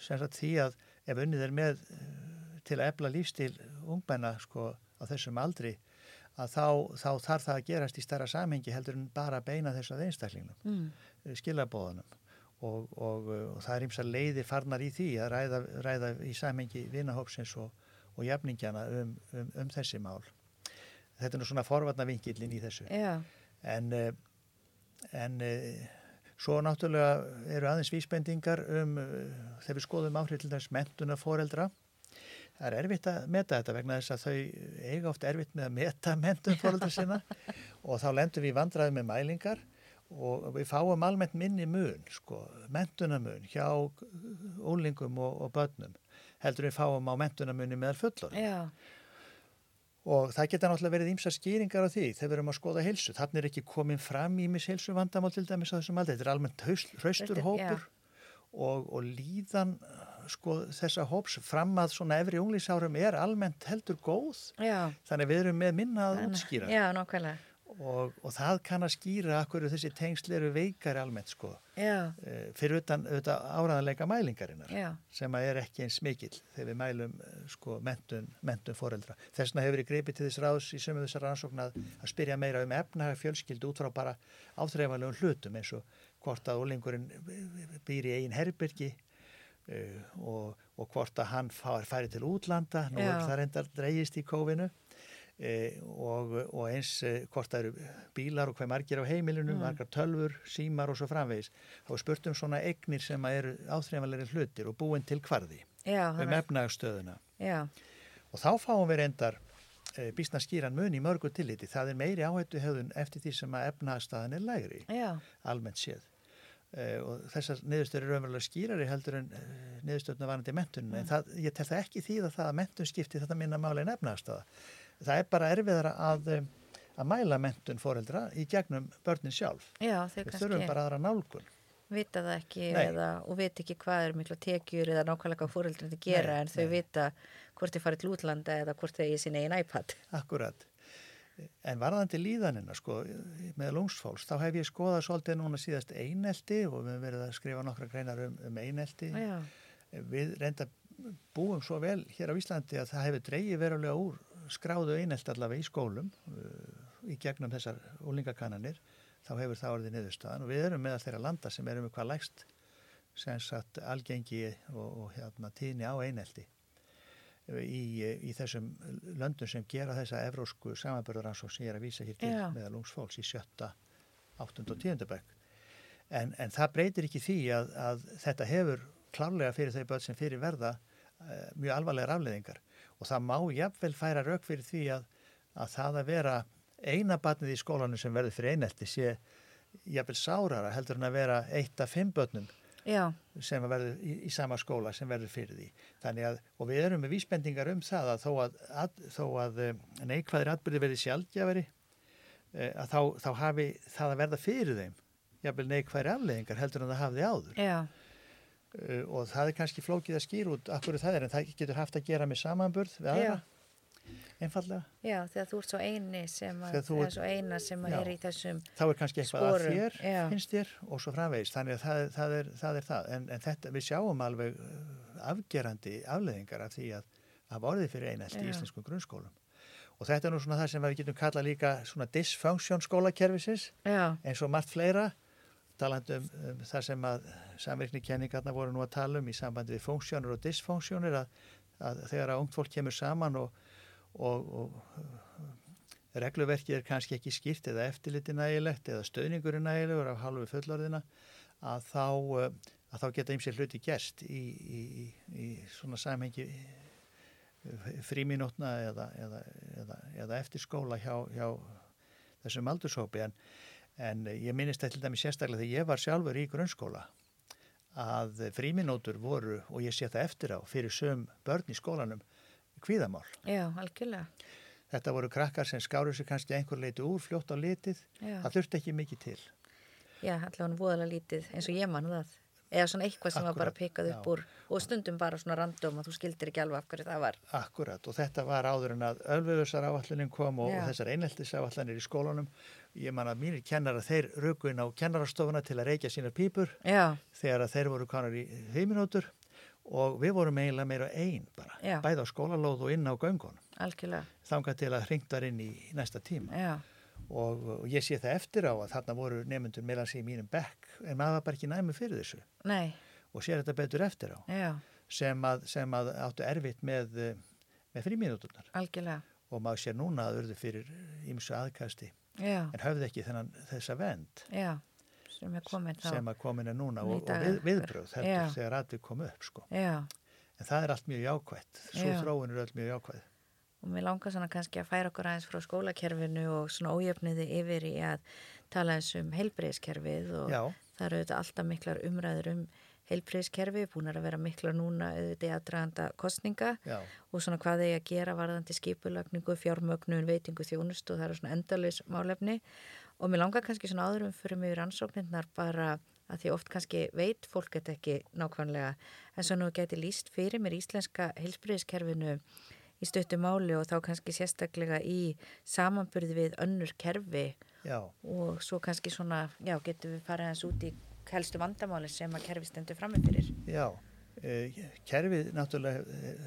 sem sagt því að ef unnið er með eh, til að ebla lífstil ungmenna sko á þessum aldri að þá, þá þarf það að gerast í starra samhengi heldur en bara beina þessu að einstaklingnum, mm. Eh, skilabóðunum og, og, og það er ímsa leiðir farnar í því að ræða, ræða í samhengi vinahópsins og, og jafningjana um, um, um þessi mál. Þetta er nú svona forvarna vinkilin í þessu. Já. En, eh, en Svo náttúrulega eru aðeins vísbendingar um þegar við skoðum áhrif til þess mentuna foreldra. Það er erfitt að meta þetta vegna þess að þau eiga oft erfitt með að meta mentun foreldra sinna og þá lendum við vandraði með mælingar og við fáum almennt minni mun, sko, mentunamun hjá úlingum og, og börnum heldur við fáum á mentunamunni meðal fullor. Já, Og það geta náttúrulega verið ímsa skýringar á því þegar við erum að skoða heilsu. Þannig er ekki komin fram ímis heilsu vandamál til dæmis á þessum aldrei. Þetta er almennt Hraustur, hópur og, og líðan sko, þessa hóps fram að svona efri unglísárum er almennt heldur góð. já. Þannig við erum með minna að útskýra. Já. Og, og það kann að skýra akkur þessi tengsl eru veikari almennt sko. Já, Eh, Fyrir utan auðvitað áraðanleika mælingarinnar sem að er ekki eins mikill þegar við mælum eh, sko, mentun, mentun foreldra. Þess vegna hefur við greipið til þess ráðs í sömu þessar rannsókn að, spyrja meira um efnahag fjölskyldu út frá bara áþreifanlegum hlutum eins og hvort að úlingurinn býr í eigin herbyrgi og, og hvort að hann fær, færi til útlanda, nú er það reyndar dreigist í kófinu uh, og, og eins uh, hvort það eru bílar og hvað margir á heimilinu, Mm. margar tölfur, símar og svo framvegis. Þá er spurt um svona eignir sem eru áþreifanlegir hlutir og búin til hvarði já, um efnagstöðuna. Og þá fáum við reyndar e, býstna skýran mun í mörgu tilliti. Það er meiri áhættu höfðun eftir því sem að efnagstöðan er lægri, já, almennt séð. E, og þessar niðurstöður eru raunverulega skýrari heldur en e, niðurstöðuna varandi mentunum. En það, ég tel það ekki því að það að mentun skipti þetta minna máli en efnagstöða. Það er bara erfiðara að, e, að mæla mentun foreldra í gegnum börnin sjálf. já, Við þurfum bara aðra nálgun. vita það ekki eða, og vita ekki hvað er mikla tekjur eða nákvæmlega hvað fóreldrið gera Nei, en þau nei. vita hvort þau farið til útlanda eða hvort þau eigi sín eigin iPad. Akkurat. En varðandi líðanina, sko, með lungsfólks, þá hef ég skoðað svolítið núna síðast einelti og við höfum verið að skrifa nokkra greinar um, um einelti. Já, Við reynda búum svo vel hér á Íslandi að það hefur dreigið verulega úr skráðu einelti allavega í skólum uh, í gegnum þessar úlingakannanir. Þá hefur það orðið niðurstaðan og við erum meðal þeirra landa sem erum eitthvað lægst sem sagt algengi og, og hérna, tíðni á einelti í, í þessum löndum sem gera þessa evrósku samanbörðaransók sem ég er að vísa hér til Já. meðal ungsfólks í sjötta, áttund og tíundabæk. En, en það breytir ekki því að, að þetta hefur klárlega fyrir þau börn sem fyrir verða uh, mjög alvarlegar afleðingar og það má jafnvel færa rauk fyrir því að, að það að vera eina barnið í skólanum sem verður fyrir einelti sé jafnvel sárara heldur en að vera eitt af fimm börnum já, sem verður í, í sama skóla sem verður fyrir því. Þannig að, og við erum með vísbendingar um það að þó að, að, þó að eh, neikvæðir atbyrði verði sjálfgjafari, eh, að þá, þá hafi það að verða fyrir þeim, jafnvel neikvæðir afleðingar heldur en það hafði áður. já, Uh, og það er kannski flókið að skýra út akkur það er, en það getur haft að gera með samanburð við aðra, einfallega. já, þegar þú ert svo eini sem að, ert- svo eina sem Já. er í þessum, Þá er kannski eitthvað Sporum, að þér, já. finnst þér, og svo framvegist. Þannig að það, það, er, það er það. En, en þetta, við sjáum alveg uh, afgerandi afleðingar af því að hafa orðið fyrir einelti í íslenskum grunnskólum. Og þetta er nú svona það sem við getum kallað líka svona dysfunction skólakerfisins, eins og margt fleira, talandi um, um það sem að samvirknikenningarna voru nú að tala um í sambandi við funksjónur og dysfunksjónur, að, að þegar að ungt fólk kemur saman og, og, og regluverkið er kannski ekki skýrt eða eftirliti nægilegt eða stöðningur er nægilegur af halvu fullorðina að þá, uh, að þá geta ymsir hluti gerst í, í, í, svona samhengi fríminútna eða, eða, eða, eða eftir skóla hjá, hjá þessum aldurshópi. En, en ég minnist þetta til dæmi sérstaklega þegar ég var sjálfur í grunnskóla að fríminútur voru og ég sé það eftir á fyrir söm börn í skólanum kvíðamál. já, algjörlega, Þetta voru krakkar sem skáru sig kannski einhver leiti úr fljótt á litið. já, Það þurfti ekki mikið til. já, allavega hann voðalega lítið eins og ég mann það, eða svona eitthvað sem var bara pikkað upp úr. Og stundum bara svona random og þú skildir ekki alveg af hverju það var, Akkurat og þetta var áður en að ölveðusar áallunin kom og, og þessar eineltis áallanir í skólanum. Ég man að mínir kennara þeir röku inn á kennarastofuna til að reykja sínar pípur. Já, þegar að þeir voru konar í heiminótur og við vorum eiginlega meira einn bara, Já. bæði á skólalóð og inn á göngunum. algjörlega, Þangað til að hringt var inn í næsta tíma. Já, og, og ég sé það eftir á að þarna voru nefnendur meðan sig í mínum bekk en maður var bara ekki næmi fyrir þessu. Nei, og sér þetta betur eftir á. Já, sem að, sem að áttu erfitt með, með frímínúturnar. Algjörlega, og maður sér núna að urðu fyrir ímsu aðkasti já, en höfðu ekki þennan þessa vend já, sem er komin þá, sem að komin er núna og, og við, viðbröð heldur þegar atvið kom upp sko. já, en það er allt mjög jákvætt svo Já. þróun er öll mjög jákvæð og mér langar svona kannski að færa okkur aðeins frá skólakerfinu og svona ójöfniði yfir í að tala eins um heilbreyðskerfið og Já. það eru auðvitað alltaf miklar umræður um heilbreyðskerfi, búin að vera miklar núna auðvitað aðdraganda kostninga Já. og svona hvað þeir að gera varðandi skipulagningu, fjármögnun, veitingu, þjónust og það eru svona endalus málefni og mér langar kannski svona áðurum fyrir mig rannsóknirnar bara að því oft kannski veit fólk þetta ekki nákvæmlega en svo nú geti líst fyrir mér íslenska heilsbríðiskerfinu í stöttu máli og þá kannski sérstaklega í samanburði við önnur kerfi Já. og svo kannski svona, já, getum við farið hans út í helstu vandamáli sem að kerfi stendur frammi fyrir. Já, kerfið náttúrulega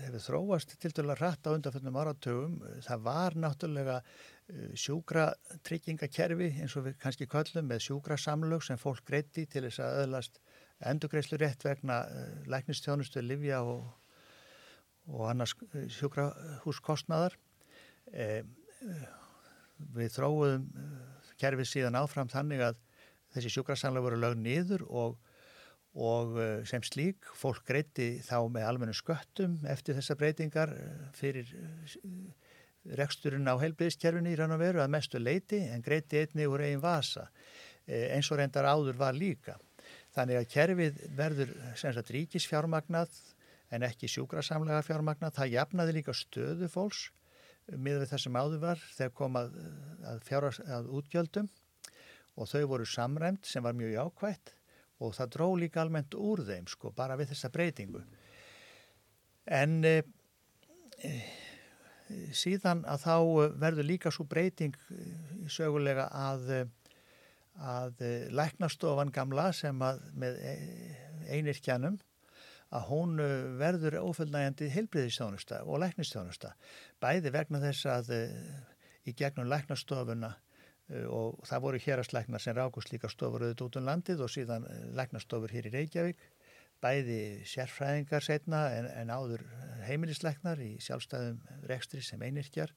hefur þróast til dæla rætt á undanfjöndum áratögum. Það var náttúrulega eh, sjúkratryggingakerfi eins og við kannski köllum með sjúkrasamlög sem fólk greiti til þess að öðlast endurgreislu rétt vegna eh, læknistjónustu, livja og, og annars eh, sjúkrahúskostnaðar. Eh, eh, Við þróuðum eh, kerfið síðan áfram þannig að þessi sjúkrasamlega voru lögð niður og, og eh, sem slík fólk greiti þá með almennu sköttum eftir þessa breytingar eh, fyrir eh, reksturinn á heilbyrðiskerfinu í rann og veru að mestu leiti en greiti einni úr eigin vasa eins og reyndar áður var líka. Þannig að kerfið verður sem sagt ríkisfjármagnað en ekki sjúkrasamlega fjármagnað. Það jafnaði líka stöðu fólks miður við það sem áður var þegar kom að, að, fjáras, að útgjöldum og þau voru samræmt sem var mjög jákvætt og það dró líka almennt úr þeim sko bara við þessa breytingu. En e, e, síðan að þá verður líka svo breyting sögulega að, að læknastofan gamla sem að með einirkjanum að hún verður ófullnægjandi heilbriðistjónusta og læknistjónusta. Bæði vegna þess að í gegnum læknastofuna og það voru hérastlæknar sem rákust líka stofur auðvitað út um landið og síðan læknastofur hér í Reykjavík. Bæði sérfræðingar setna en, en áður heimilislæknar í sjálfstæðum rekstri sem einirkjar.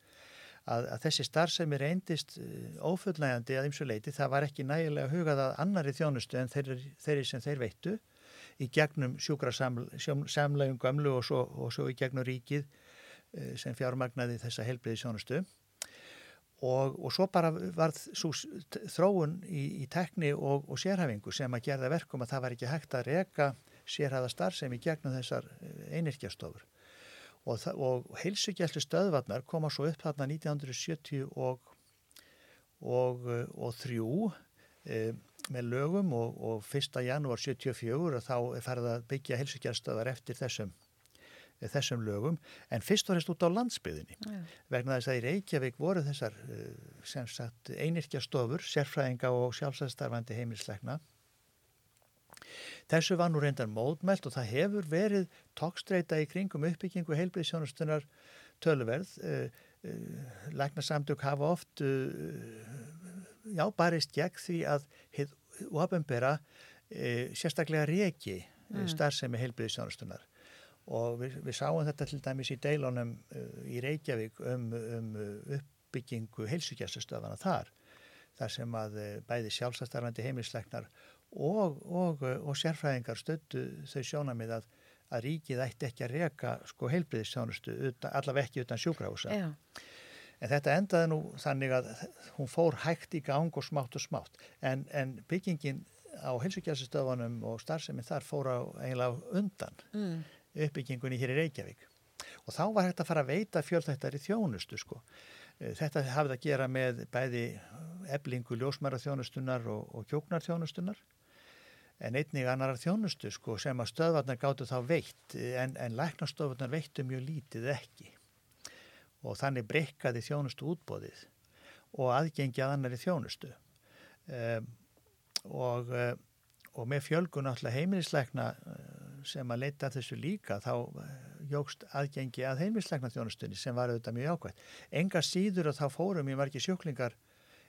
Að, að þessi starfsemi reyndist ófullnægjandi að ymsu leiti. Það var ekki nægilega hugað að annari þjónustu en þeirri, þeirri sem þeir veittu í gegnum sjúkrasamlegum gamlu og svo, og svo í gegnum ríkið sem fjármagnaði þessa helbriði sjónustu og, og svo bara var þróun í, í tekni og, og sérhæfingu sem að gerða verkum að það var ekki hægt að reka sérhæða starfsem í gegnum þessar einirkjastofur og, og heilsugjæslu stöðvarnar koma svo upp þarna 1970 og, þrjú e, með lögum og, og 1. janúar 74 þá er farið að byggja helsugjastöðar eftir þessum, þessum lögum en fyrst var þess út á landsbyðinni Já. vegna þess að í Reykjavík voru þessar sem sagt einirkjastofur, sérfræðinga og sjálfsæðstarfandi heimilsleikna Þessu var nú reyndar módmælt og það hefur verið tókstreita í kringum uppbyggingu heilbriðsjónustunar töluverð. Læknasamtök hafa oft já, barist gegn því að hið ofinbera e, sérstaklega reki mm. starfsemi heilbriðsjónustunar og við, við sáum þetta til dæmis í deilunum uh, í Reykjavík um, um uppbyggingu heilsugjastustöfana þar þar sem að uh, bæði sjálfsastarfandi heimilsleiknar og, og, og sérfræðingar stöttu þau sjónamið að, að ríkið ætti ekki að reka sko heilbriðsjónustu allaveg ekki utan sjúkrahúsa Já. en þetta endaði nú þannig að hún fór hægt í gang og smátt og smátt en, en byggingin á heilsugjastustöfunum og starfseminn þar fór á eiginlega undan Mm. Uppbyggingunni hér í Reykjavík. Og þá var hægt að fara að veita fjölþættari þjónustu sko. Þetta hafði að gera með bæði eblingu ljósmæra þjónustunar og, og kjóknar þjónustunar en einnig annarar þjónustu sko, sem að stöðvarnar gáttu þá veitt en, en læknastöðvarnar veittu mjög lítið ekki. Og þannig breykaði þjónustu útbóðið og aðgengi að annari þjónustu. Um, og, og með fjölgun alltaf heimilisleikna sem að leita þessu líka þá jógst aðgengi að heimilisleikna þjónustunni sem var auðvitað mjög ákvæmt. Enga síður að þá fórum í margi sjúklingar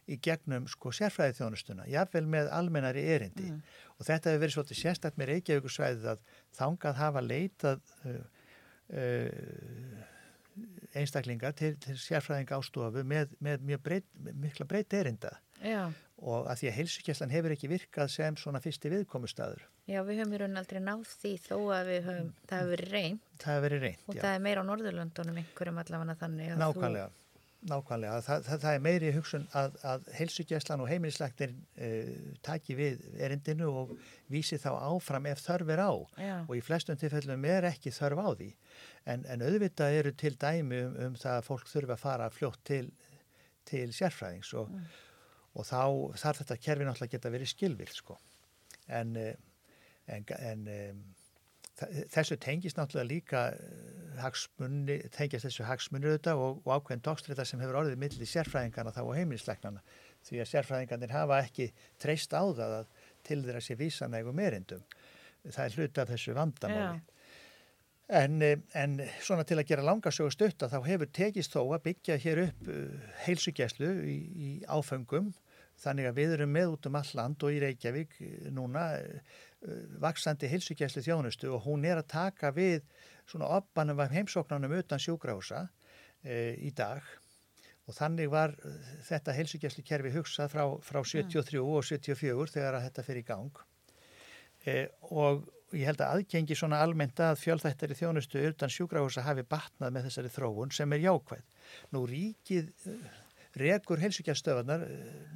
í gegnum sko sérfræði þjónustuna, jáfnvel með almennari erindi Mm. og þetta hefur verið svolítið sérstakt með Reykjavíkusvæðið að þangað hafa leitað uh, uh, einstaklingar til, til sérfræðinga ástofu með, með breyt, mikla breyt erinda Já. Og að því að heilsugæslan hefur ekki virkað sem svona fyrsti viðkomustæður. Já, við höfum í raunin aldrei náð því þó að höfum, það hefur verið reynd. Það hefur verið reynd, já. Og það er meira á Norðurlöndunum einhverjum allavega þannig að Nákvæmlega. þú... Nákvæmlega, það, það, það er meiri hugsun að, að heilsugjæslan og heimilislæktir uh, taki við erindinu og vísi þá áfram ef þörf er á Já. og í flestum tilfellum er ekki þörf á því en, en auðvitað eru til dæmi um, um það að fólk þurfa að fara fljótt til, til sérfræðings og, mm. Og þá þarf þetta kerfi náttúrulega geta verið skilvill sko en, eh, en, en þessu tengist náttúrulega líka eh, hagsmunni, tengist þessu hagsmunni auðvitað og, og ákveðin tókstrita sem hefur orðið millir sérfræðingarna þá og heimilisleiknarna því að sérfræðingarnir hafa ekki treyst á það að til þeirra sé vísanægum erindum. Það er hluti af þessu vandamáli. En, eh, en svona til að gera langarsögu stutta þá hefur tekist þó að byggja hér upp heilsugjæslu í, í áfengum þannig að við erum með út um all land og í Reykjavík núna Uh, vaksandi hilsugjæsli þjónustu og hún er að taka við svona oppanum af heimsóknarnum utan sjúgrása e, í dag. Og þannig var þetta hilsugjæsli kerfi hugsað frá, frá 73 og 74 þegar að þetta fyrir í gang. E, og ég held að aðgengi svona almennt að fjölþættari þjónustu utan sjúgrása hafi batnað með þessari þróun sem er jákvæð. Nú ríkið regur hilsugjæstöðunar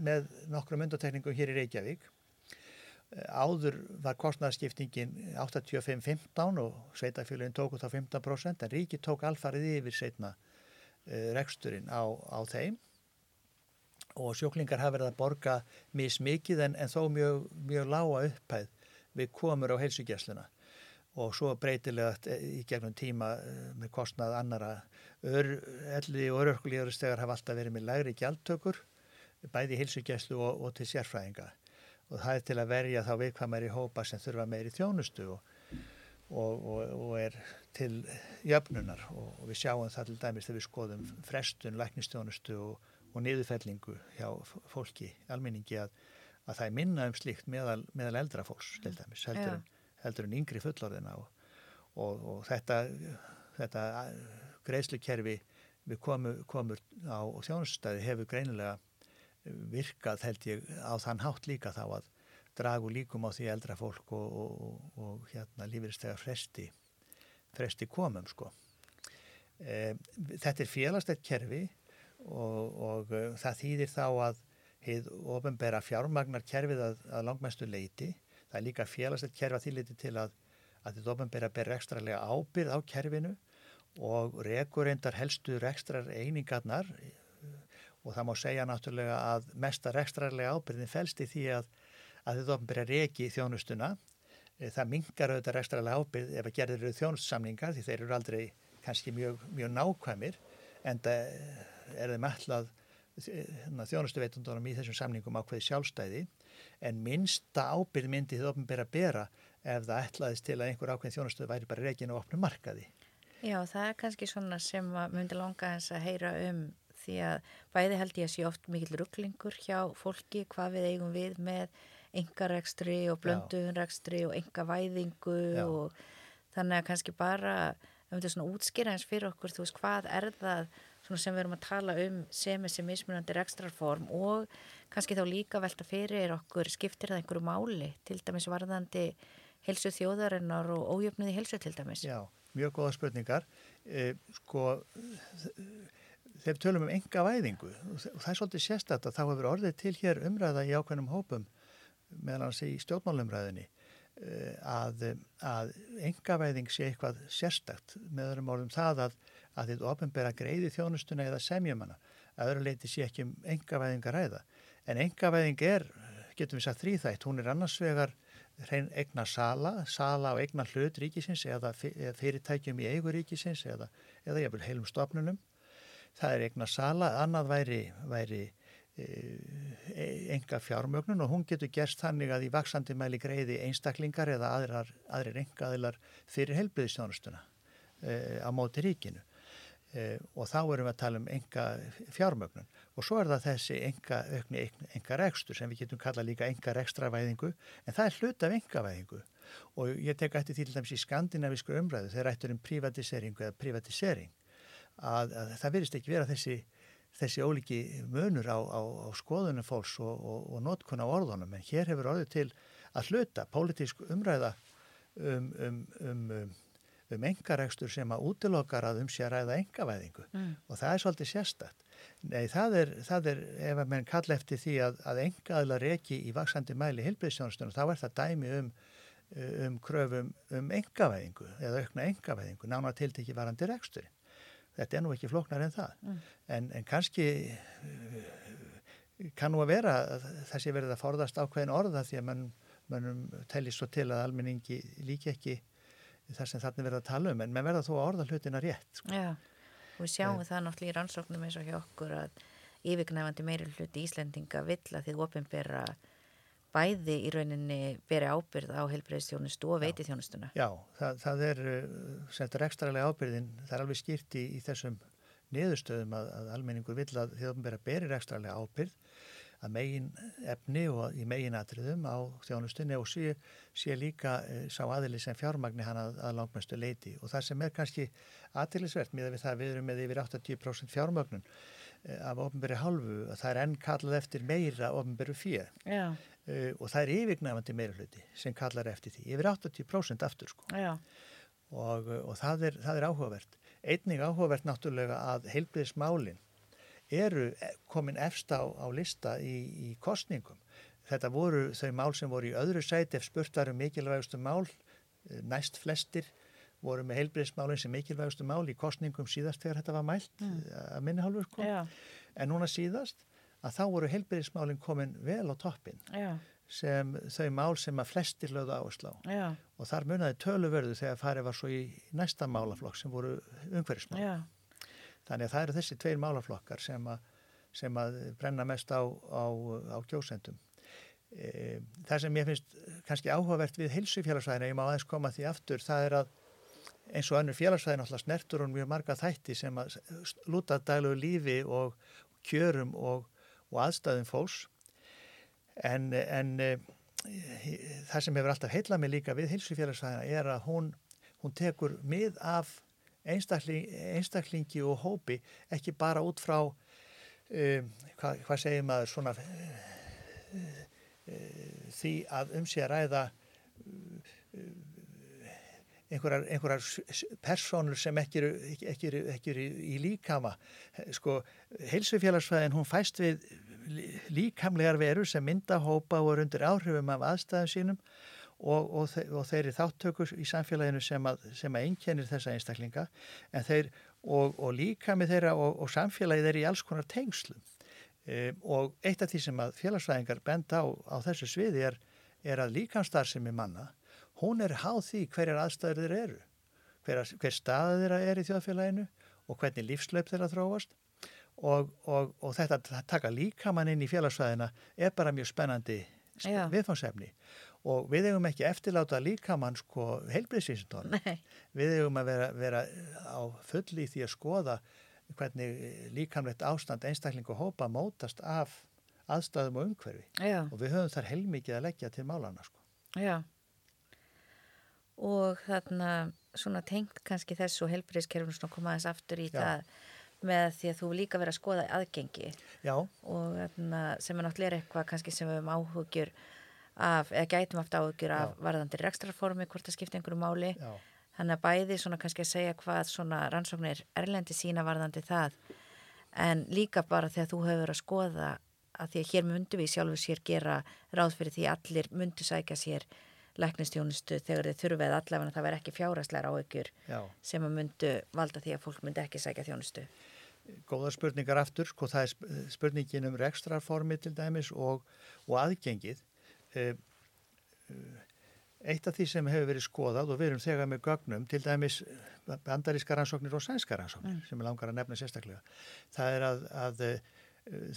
með nokkrum undatekningum hér í Reykjavík. Áður var kostnæðarskiptingin 85-15 og sveitafélagin tóku þá 15% en ríki tók alfarið yfir setna uh, reksturinn á, á þeim. Og sjóklingar hafa verið að borga mismikið en, en þó mjög, mjög lága upphæð við komur á heilsugjæsluna og svo breytilega í gegnum tíma með kostnað annara ör, elli og örökulíðuristegar hafa alltaf verið með lægri gjaldtökur bæði heilsugjæslu og, og til sérfræðinga. Og það er til að verja þá viðkvæmari hópa sem þurfa meiri þjónustu og, og, og, er til jöfnunar. Og við sjáum það til dæmis þegar við skoðum frestun, læknistjónustu og niðurfellingu hjá fólki, alminningi að, að það er minna um slíkt meðal, meðal eldra fólks til dæmis, heldur, en, heldur en yngri fullorðina og þetta, þetta greiðslukerfi við komum, komur á þjónustustæði hefur greinilega virkað held ég á þann hátt líka þá að dragu líkum á því eldra fólk og, og, og hérna lífeyristegar fresti, fresti komum sko. E, þetta er félagstætt kerfi og, og e, það þýðir þá að heið ofinbæra fjármagnar kerfið að, að langmestu leiti. Það er líka félagstætt kerfi að þýliti til að, að þetta ofinbæra ber ekstralega ábyrð á kerfinu og rekur reyndar helstu ekstrar einingarnar og það má segja náttúrulega að mesta rekstrarlega ábyrðin fælst í því að, að þið ofnbyrja reki þjónustuna. Eh, það mingar auðvitað rekstrarlega ábyrð ef að gerðir eru þjónustsamningar því þeir eru aldrei kannski mjög, mjög nákvæmir en það er þeim allað hérna, þjónustuveitundunum í þessum samningum ákveði sjálfstæði en minnsta ábyrð myndi þið ofnbyrja bera ef það ætlaðist til að einhver ákveðin þjónustu væri bara rekin og opnu markaði. Já, það er kannski svona sem myndi langa eins að heyra um því að bæði held ég að sé oft mikil rugglingur hjá fólki hvað við eigum við með engarekstri og blönduðunrekstri og engavæðingu og þannig að kannski bara um þetta svona útskýra eins fyrir okkur þú veist hvað er það sem við erum að tala um sem þessi mismunandi rekstrarform og kannski þá líka velta fyrir okkur skiptir það einhverju máli til dæmis varðandi helsu þjóðarinnar og ójöfnuði helsu til dæmis? Já, mjög góða spurningar. Eh, sko þegar við tölum um enga væðingu og það er svolítið sérstætt að þá hefur orðið til hér umræða í ákveðnum hópum meðal hans í stjórnmálumræðinni eh, að, að enga væðing sé eitthvað sérstætt með öðrum orðum það að, að þið ofinbera greiði þjónustuna eða semjum hana. Að öðru leiti sé ekki um enga væðing að ræða. En enga væðing er, getum við sagt þrýþætt, hún er annars vegar hrein egna sala, sala og egna hlut ríkisins eða fyrirtækjum í eigu ríkisins eða, eða jafnvel heilum stofnunum. Það er eignar sala, annað væri, væri e, enga fjármögnun og hún getur gerst þannig að í vaksandi mæli greiði einstaklingar eða aðrar, aðrir engaðilar fyrir helbriðistjónustuna e, á móti ríkinu og þá erum við að tala um enga fjármögnun og svo er það þessi enga, aukni, enga rekstur sem við getum kalla líka enga rekstravæðingu en það er hlut af engavæðingu og ég tek eftir til dæmis í skandinavísku umræðu þegar ættur um privatiseringu eða privatisering að, að það verist ekki vera þessi, þessi óliki munur á, á, á skoðunum fólks og, og, og notkun á orðunum. En hér hefur orðið til að hluta pólitísk umræða um, um, um, um, um engaregstur sem að útilokkar að um sé að ræða engavæðingu mm. og það er svolítið sérstætt. Nei, það er, það er ef að menn kalla eftir því að, að engaðlar ekki í vaksandi mæli hilbriðsjónastunum, þá er það dæmi um um kröfum um engavæðingu eða aukna engavæðingu, nána tiltekki varandi reksturinn þetta er nú ekki floknar en það mm. en, en kannski kann nú að vera sé verið að forðast ákveðin orða því að mann, mannum telli svo til að almenningi líki ekki þar sem þarna verða að tala um en mann verða þó að orða hlutina rétt sko. Já, og við sjáum en, það náttúrulega í rannsóknum eins og hjá okkur að yfirgnæfandi meiri hluti Íslendinga vill að þið ofinbera bæði í rauninni veri ábyrð á helbreyðstjónustu og veiti þjónustuna. Já, það, það er uh, sentur ekstralega ábyrðin, það er alveg skýrt í, í þessum niðurstöðum að, að almenningur vill að þjóðum berir ekstralega ábyrð að megin efni og í megin atriðum á þjónustunni og sé, sé líka e, sá aðili sem fjármagni hann að, að langmestu leiti og það sem er kannski aðtilisvert með við það við erum með yfir 80% fjármagnun e, af ofnbæri halvu það er enn kallað eftir meira ofnbæru fyrir. Já. Uh, og það er yfirgnæfandi meira hluti sem kallar eftir því, yfir 80% aftur sko. Og, eh, og það, er, það er áhugavert. Einning áhugavert náttúrulega að heilbriðismálin eru eh, komin efst á, á lista í, í kostningum þetta voru þau mál sem voru í öðru sæti ef spurtarum mikilvægustu mál næst flestir voru með heilbriðismálinn sem mikilvægustu mál í kostningum síðast þegar þetta var mælt mm. að minni hálfur sko. en núna síðast að þá voru heilbyrðismálinn komin vel á toppin Já. sem þau mál sem að flestir lögðu áherslu á og þar munnaði töluverðu þegar farið var svo í næsta málaflokk sem voru umhverfismál. Þannig að það eru þessi tveir málaflokkar sem að, sem að brenna mest á, á, á kjósendum. E, það sem ég finnst kannski áhugavert við heilsufélagsvæðina, ég má aðeins koma því aftur, það er að eins og önnur félagsvæðin alltaf snertur hún mjög marga þætti sem að lúta dælu lífi og kjörum og og aðstæðum fólks en, en e, það sem hefur alltaf heilað mig líka við hilsufélagsfæðina er að hún, hún tekur mið af einstakling, einstaklingi og hópi ekki bara út frá um, hvað, hvað segir maður svona uh, uh, því að um sig að ræða uh, einhverjar, einhverjar personur sem ekki eru, ekki eru, ekki eru í líkama. Sko, heilsufélagsfæðin hún fæst við líkamlegar verur sem myndahópa og er undir áhrifum af aðstæðum sínum og, og, þe og þeir eru þáttökur í samfélaginu sem að, sem að einkennir þessa einstaklinga en þeir og, og líkami þeirra og samfélagi þeir í alls konar tengslu. E, og eitt af því sem að félagsfæðingar benda á, á þessu sviði er, er að líkamstar sem er manna hún er háð því hverjar aðstæður þeir eru, hver, hver staða þeirra er í þjóðfélaginu og hvernig lífslaup þeirra þróast. Og, og, og þetta að taka líkamann inn í félagsvæðina er bara mjög spennandi viðfánsefni og við hefum ekki eftirláta líkamann sko heilbriðsvísindón við hefum að vera, vera á fulli því að skoða hvernig líkamlegt ástand einstakling og hópa mótast af aðstæðum og umhverfi Já. og við höfum þar heilmikið að leggja til málana sko. Já og þarna svona tengt kannski þessu helbriðskerfum svona komaðins aftur í Já. það með því að þú líka verið að skoða aðgengi Já. og þarna, sem er náttúrulega eitthvað kannski sem við höfum áhugjur af, eða gætum aftur áhugjur af varðandir rekstraformi, hvort það skiptir einhverju máli Já. þannig að bæði svona kannski að segja hvað svona rannsóknir erlendi sína varðandi það en líka bara þegar þú hefur að skoða að því að hér myndu við sjálfur sér gera ráð fyrir því allir myndu sækja sér læknistjónustu þegar þið þurfið allavega að það verð ekki fjárasleira áökjur sem að myndu valda því að fólk myndi ekki sækja þjónustu. Góða spurningar aftur, sko það er spurningin um rekstraformi til dæmis og, og aðgengið. Eh, eitt af því sem hefur verið skoðað og við erum þegar með gögnum, til dæmis bandaríska rannsóknir og sænska rannsóknir mm. sem er langar að nefna sérstaklega, það er að, að eh,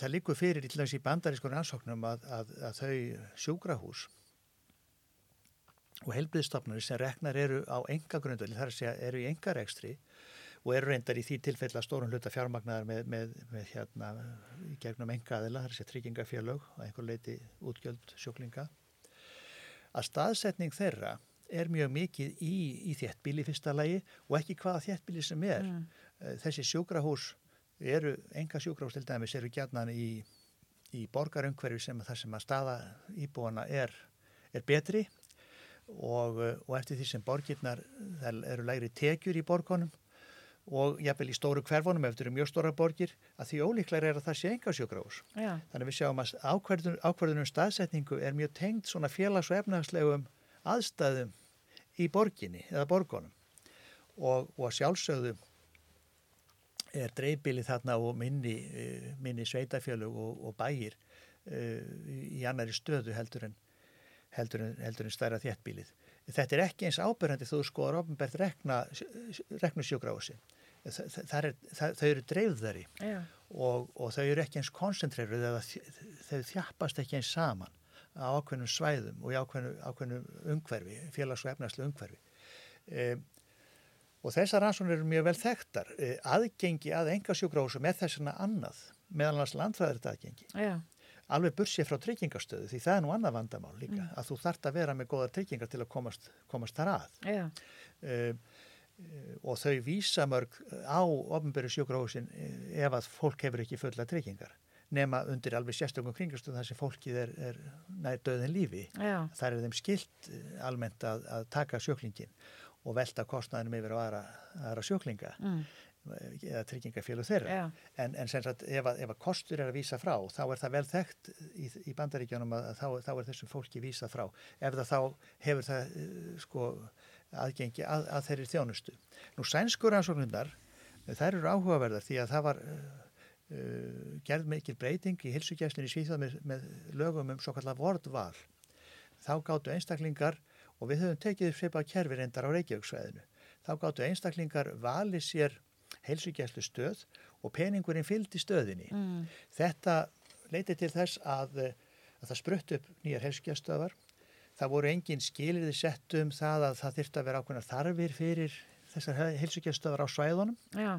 það líkur fyrir til dæmis í bandarísku rannsóknum að, að, að þau sjúkrahús og helbriðstofnarnir sem reknar eru á enga grundvöli, þar að segja eru í enga rekstri og eru reyndar í því tilfell að stórun hluta fjármagnar með, með, með hérna gegnum enga aðila, þar að segja tryggingafjörlög og einhver leiti útgjöld sjóklinga að staðsetning þeirra er mjög mikið í, í þéttbíli fyrsta lagi og ekki hvaða þéttbíli sem er mm. Eh, þessi sjókrahús eru enga sjúkrahús til dæmis eru gætnan í, í borgarumhverju sem það sem að staða íbúana er, er betri og, og eftir því sem borgirnar eru lægri tekjur í borgonum og jafnvel í stóru hverfunum ef þetta eru mjög stóra borgir að því ólíklar er að það sé enga sjókrahús. Þannig við sjáum að ákverðun, ákverðunum staðsetningu er mjög tengd svona félags- og efnagslegum aðstæðum í borginni eða borgonum og, og sjálfsögðu er dreifbili þarna og minni, eh, minni sveitafjölug og, og bægir uh, í annari stöðu heldur en heldur en, heldur en stærra þéttbílið. Þetta er ekki eins ábyrgandi þú skoðar ofnbært rekna, reknu sjúgrási. Þau eru dreifðari og, og þau eru ekki eins koncentreruð eða þau þjappast ekki eins saman á ákveðnum svæðum og í ákveðnum, ákveðnum umhverfi, félags- og efnarslu umhverfi. E, og þessar rannsónir eru mjög vel þekktar. E, aðgengi að enga sjúgrásum er þess að annað meðal hans landfræðir aðgengi. Já alveg bursið frá tryggingastöðu því það er nú annað vandamál líka mm. að þú þart að vera með góða tryggingar til að komast, komast þar að yeah. uh, og þau vísa mörg á ofnböru sjókrahúsin eh, ef að fólk hefur ekki fulla tryggingar nema undir alveg sérstökum kringastöðu þar sem fólkið er, er nær döðin lífi yeah. þar er þeim skilt eh, almennt að, að taka sjóklingin og velta kostnæðinum yfir á aðra, aðra sjóklinga mm eða tryggingafélag þeirra Já. en, en sem sagt ef að, ef að kostur er að vísa frá þá er það vel þekkt í, í bandaríkjónum að, þá, þá er þessum fólki vísa frá ef það þá hefur það sko aðgengi að, að þeirri þjónustu. Nú sænskur ansóknundar þær eru áhugaverðar því að það var uh, uh, gerð mikil breyting í hilsugjæslinni í Svíþjóð með, með lögum um svo kallar vordval. Þá gáttu einstaklingar og við höfum tekið seipa kerfi reyndar á Reykjavíksvæðinu. Þá gáttu einstaklingar vali sér heilsugjæslu stöð og peningurinn fylgdi stöðinni. Mm. Þetta leiti til þess að, að það sprutt upp nýjar heilsugjæstöðar. Það voru engin skilirði sett um það að það þurfti að vera ákveðna þarfir fyrir þessar heilsugjæstöðar á svæðunum Já.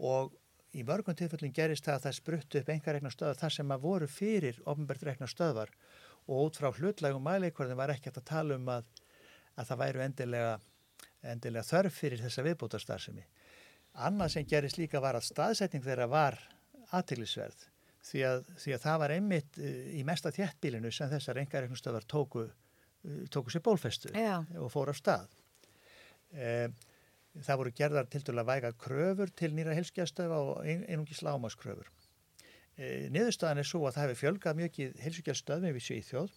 og í mörgum tilfellin gerist það að það sprutt upp engaregna stöðar þar sem að voru fyrir ofnbært stöðar og út frá hlutlægum mæleikvarðin var ekki að tala um að, að það væru endilega, endilega þörf fyrir þessa viðbútarstarfsemi. Annað sem gerist líka var að staðsetning þeirra var aðtillisverð því, því að það var einmitt eh, í mesta þjættbílinu sem þessar engareiknustöðar tóku, eh, tóku sér bólfestu Já. og fór á stað. E, það voru gerðar til dæla væga kröfur til nýra helskjastöfa og einungis lámaskröfur. E, niðurstaðan er svo að það hefur fjölgað mjög helskjastöfum við Svíþjóð,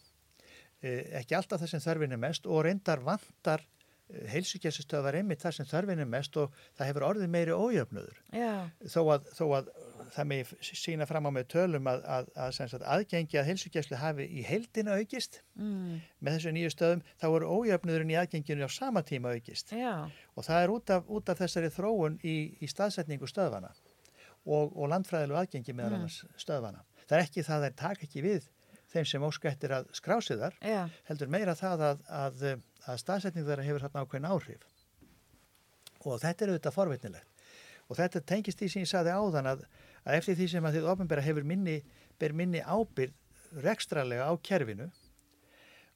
e, ekki alltaf það sem þarfin er mest og reyndar vantar heilsugjæsistöð var einmitt þar sem þörfin er mest og það hefur orðið meiri ójöfnudur þó að, þó að það með sína fram á með tölum að, að, að aðgengi að heilsugjæslu hafi í heildina aukist mm. með þessu nýju stöðum þá eru ójöfnudurinn í aðgenginu á sama tíma aukist Já. og það er út af, út af þessari þróun í, í staðsetningu stöðvana og, og landfræðilegu aðgengi annars mm. stöðvana. Það er ekki það að það taka ekki við þeim sem óskættir að skrásiðar heldur meira það að að staðsetning þeirra hefur þarna ákveðin áhrif. Og þetta er auðvitað forvitnilegt. Og þetta tengist því sem ég saði áðan að, að eftir því sem að þið ofinbæra hefur minni, ber minni ábyrð rekstralega á kerfinu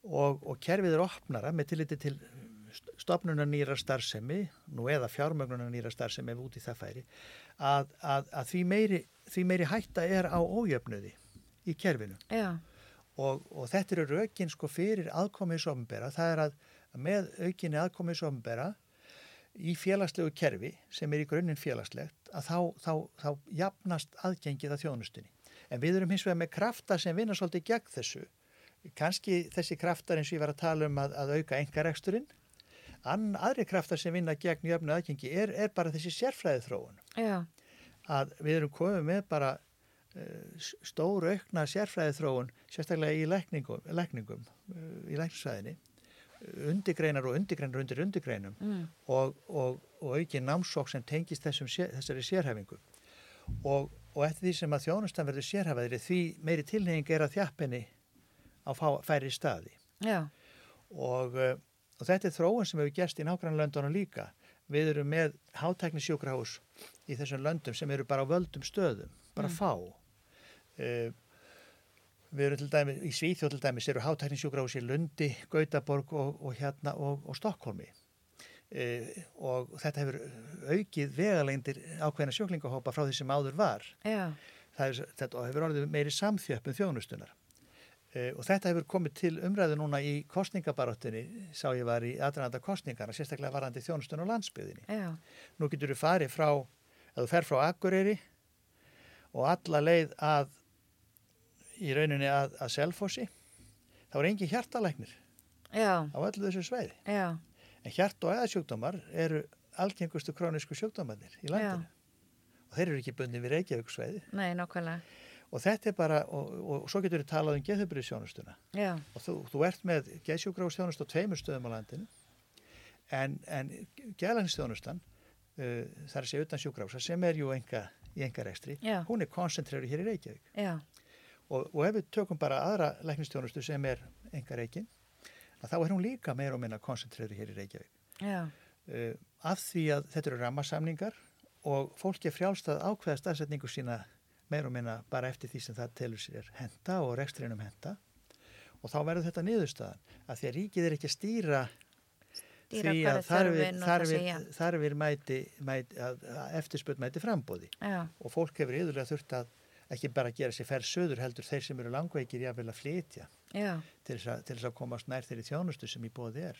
og, og kerfið er opnara með tilliti til stopnunar nýra starfsemi, nú eða fjármögnunar nýra starfsemi ef út í það færi, að, að, að því, meiri, því meiri hætta er á ójöfnuði í kerfinu. Og, og þetta eru raukinn sko fyrir aðkomið sombera, það er að með aukinni aðkomið sombera í félagslegu kerfi sem er í grunninn félagslegt að þá, þá, þá jafnast aðgengið að þjónustunni. En við erum hins vegar með krafta sem vinna svolítið gegn þessu. Kanski þessi kraftar eins og ég var að tala um að, að auka engareksturinn. Ann aðri kraftar sem vinna gegn jöfnu aðgengi er, er bara þessi sérfræðið þróun. Já. Að við erum komið með bara uh, stóru aukna sérfræðið þróun sérstaklega í lækningum, lækningum uh, í lækningsfæðinni undirgreinar og undirgreinar undir undirgreinum mm. og, og, og auki námsók sem tengist þessum, þessari sérhæfingu og, og eftir því sem að þjónustan verður sérhæfaðri því meiri tilneying er að þjappinni á færi staði Já. og þetta er þróun sem hefur gerst í nágrannlöndunum líka við erum með hátæknisjókrahús í þessum löndum sem eru bara á völdum stöðum, bara mm. fá og Við erum til dæmis, í Svíþjóð til dæmis eru hátækningssjúkrahús í Lundi, Gautaborg og, og hérna og, og Stokkólmi. e, og þetta hefur aukið vegalengdir ákveðina sjúklingahópa frá því sem áður var. Er, þetta hefur orðið meiri samþjöppum þjónustunar. E, og þetta hefur komið til umræðu núna í kostningabarottinni, sá ég var í aðrænanda kostningarna, sérstaklega varandi þjónustun og landsbyðinni. Já. Nú getur þú farið frá, að þú fer frá Akureyri og alla leið að í rauninni að, að selfossi, þá er engi hjartalæknir Já. á öllu þessu sveiði. Já. En hjart- og eðasjúkdómar eru algengustu krónisku sjúkdómanir í landinu. Og þeir eru ekki bundin við Reykjavík sveiði. Nei, nákvæmlega. Og þetta er bara, og, og, og svo getur við talað um geðhubriðsjónustuna. Já. Og þú, þú ert með geðsjúkráðstjónust á tveimur stöðum á landinu. En, en geðlænsstjónustan, uh, að segja utan sjúkrása, sem er jú enga, í enga rekstri, Já. hún er koncentrerið hér í Reykjavík. Já. Og, og ef við tökum bara aðra læknistjónustu sem er enga reikin, þá er hún líka meir og minna koncentrerið hér í Reykjavík. Uh, af því að þetta eru rammasamningar og fólki er frjálst að ákveða staðsetningu sína meir og minna bara eftir því sem það telur sér henda og rekstrinum henda og þá verður þetta niðurstaðan að því að ríkið er ekki að stýra Stýra því að þarfir, segja. þarfir mæti, mæti eftirspöld mæti frambóði Já. og fólk hefur yfirlega þurft að ekki bara gera sér ferð söður heldur þeir sem eru langveikir jáfnvel að flytja Já. til þess að, að komast nær þeirri þjónustu sem í bóði er.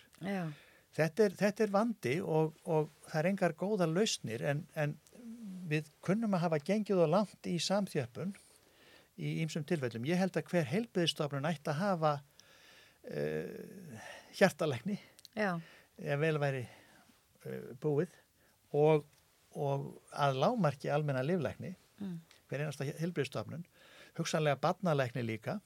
Þetta er, þetta er vandi og, og það er engar góða lausnir en, en við kunnum að hafa gengið og langt í samþjöppun í ýmsum tilfellum. Ég held að hver heilbyðistofnun ætti að hafa uh, hjartalegni Já. ef vel væri uh, búið og, og að lámarki almenna livlækni, Mm. Hver einasta heilbyðistofnun, hugsanlega barnalækni líka,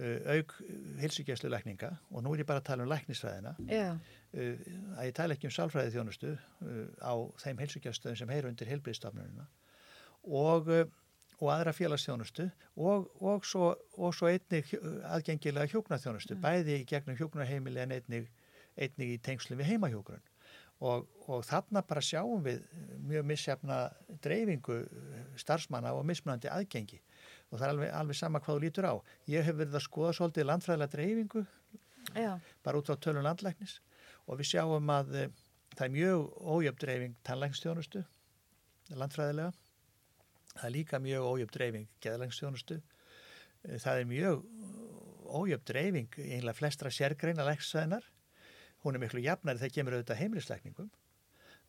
uh, auk hilsugjæslulækninga og nú er ég bara að tala um læknisfræðina Já. uh, að ég tala ekki um sálfræði þjónustu uh, á þeim heilsugjastöðum sem heyru undir heilbriðstofnunina og, og aðra félagsþjónustu og, og, svo, og svo einnig aðgengilega hjóknarþjónustu, bæði í gegnum hjóknarheimili en einnig, einnig í tengslum við heimahjókrun. Og, og þarna bara sjáum við mjög missjafna dreifingu starfsmanna og mismunandi aðgengi. Og það er alveg, alveg sama hvað þú lítur á. Ég hef verið að skoða svolítið landfræðilega dreifingu Já. bara út frá tölun landlæknis. Og við sjáum að e, það er mjög ójöfn dreifing tannlæknstjónustu landfræðilega. Það er líka mjög ójöfn dreifing geðlæknstjónustu e, það er mjög ójöfn dreifing einlega flestra sérgreina læknsvæðinar hún er miklu jafnari þegar kemur auðvitað heimilislækningum.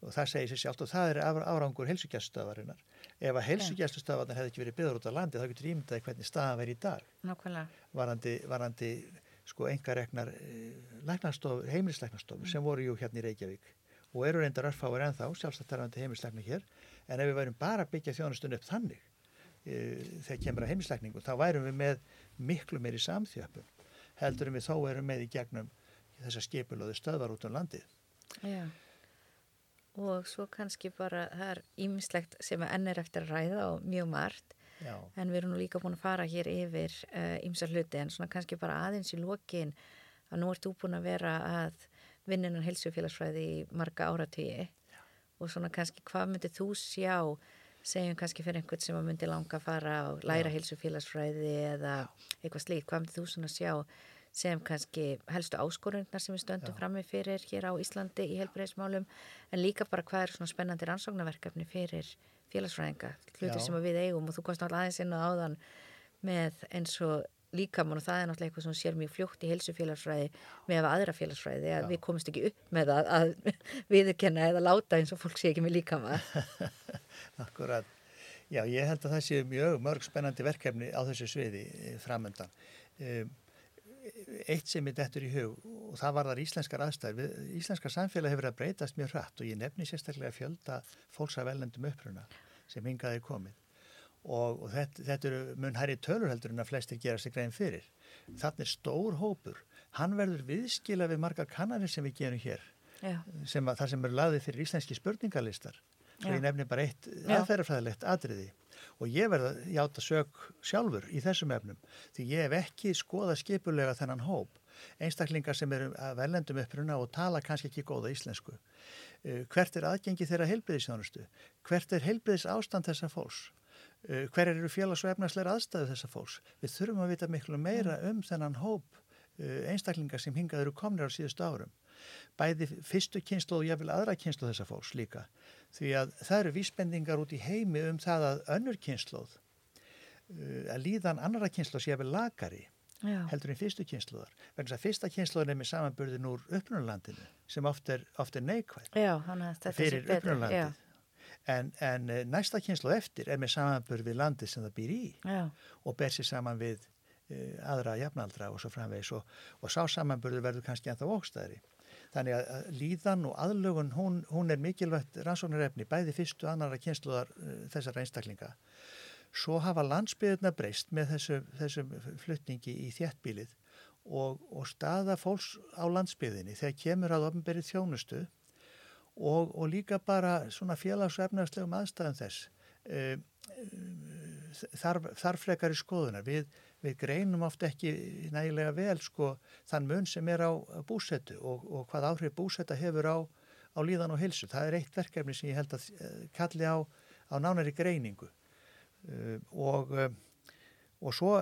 Og það segir sér sjálft og það er ára- árangur heilsugjaststöðvarinnar ef að heilsugjaststöðvarnar hefði ekki verið byggður út á landi þá getur ímyndaði hvernig staðan verið í dag. Nákvæmlega. varandi, varandi sko engareknar læknastofur, heimilislæknastofur sem voru jú hérna í Reykjavík og eru reyndar örfáir ennþá, sjálfstættarandi heimilislæknar hér. En ef við værum bara að byggja þjónustun upp þannig e, þegar kemur að heimilislækningu þá værum við með miklu meiri samþjöppum heldur en við þó erum með í gegnum þessa skipulóðu stöðvar út um landið. Já. Og svo kannski bara, það er ímislegt sem enn er eftir að ræða og mjög margt, Já, en við erum nú líka búin að fara hér yfir ímsa hluti, en svona kannski bara aðeins í lokin að nú ert þú búin að vera að vinninan helsufélagsfræði í marga áratíi og svona kannski hvað myndir þú sjá, segjum kannski fyrir einhvern sem að myndi langa að fara og læra helsufélagsfræði eða eitthvað slíkt, hvað myndir þú svona sjá sem kannski helstu áskorundnar sem við stöndum frammi fyrir hér á Íslandi í helbreyðismálum en líka bara hvað er svona spennandi rannsóknarverkefni fyrir félagsfræðinga, hlutir Já. sem að við eigum og þú komst náttúrulega aðeins inn á áðan með eins og líkamann og það er náttúrulega eitthvað sem sér mjög fljótt í helsufélagsfræði með að aðra félagsfræði að Já. við komumst ekki upp með það að viðurkenna eða láta eins og fólk sé ekki með líkamann akkurat. Já, ég held að það sé mjög mörg spennandi verkefni á þessu sviði eh, framöndan. Um, eitt sem er dettur í hug og það var þar íslenskar aðstæður. Við, íslenska samfélag hefur að breytast mjög hratt og ég nefni sérstaklega fjölda fólks af velendum uppruna sem hingað er komið. Og, og þetta, þetta eru mun hærri tölur heldur en að flestir gera sig grein fyrir. Þannig er stór hópur. Hann verður viðskila við margar kannanir sem við gerum hér, sem að, þar sem eru laðið fyrir íslenski spurningalistar. Já. ég nefni bara eitt aðferðarfræðilegt atriði. Og ég verða að játa sök sjálfur í þessum efnum því ég hef ekki skoða skipulega þennan hóp einstaklingar sem eru að velendum uppruna og tala kannski ekki góða íslensku. Uh, hvert er aðgengi þeirra heilbriðisjónustu? Hvert er heilbriðis ástand þessa fólks? Uh, hver eru félags- og efnarsleira aðstæðu þessa fólks? Við þurfum að vita miklu meira um þennan hóp uh, einstaklingar sem hingað eru komnir á síðustu árum. Bæði fyrstu kynslu og jáfnvel aðra kynslu þessa fólks líka. Því að það eru vísbendingar út í heimi um það að önnur kynsluð, uh, að líðan annara kynslu sé jáfnvel lagari Já. heldur en fyrstu kynsluðar. Vegna þess að fyrsta kynsluðar er með samanburðin úr upprunnulandinu sem oft er, oft er neikvæð fyrir upprunnulandið. En, en eh, næsta kynsluð eftir er með samanburð við landið sem það býr í Já. og ber sér saman við uh, aðra jafnaldra og svo framvegis og, og sá samanburður verður kannski ennþá ógstæðri. Þannig að líðan og aðlögun hún, hún er mikilvægt rannsóknarefni bæði fyrstu og annara kynsluðar uh, þessara einstaklinga Svo hafa landsbyðurna breyst með þessum, þessum flutningi í þjættbílið og, og staða fólks á landsbyðinni þegar kemur að ofnberið þjónustu og, og líka bara svona félags- og efnagslegum aðstæðum þess. Þar, þar frekar í skoðunar. Við, við greinum oft ekki nægilega vel sko þann mun sem er á búsettu og, og hvað áhrif búsetta hefur á, á líðan og hilsu. Það er eitt verkefni sem ég held að eh, kalli á, á nánari greiningu. Eh, og, eh, og svo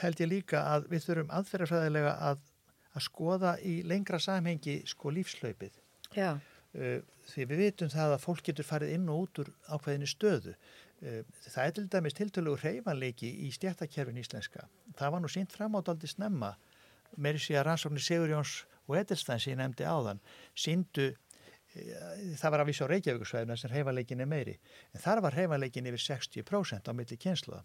held ég líka að við þurfum aðferðarfræðilega að, að skoða í lengra samhengi sko lífslaupið. Já. Því við vitum það að fólk getur farið inn og út úr ákveðinu stöðu. Það er til dæmis tiltölu reyfanleiki í stjættakerfin íslenska. Það var nú sínt framáttaldi snemma. Með því að rannsóknir Sigurjóns og Edelstein sem ég nefndi áðan síndu það var að vísa á Reykjavíkusvæðuna sem reyfaleikin er meiri. En þar var reyfaleikin yfir 60% á milli kynsluða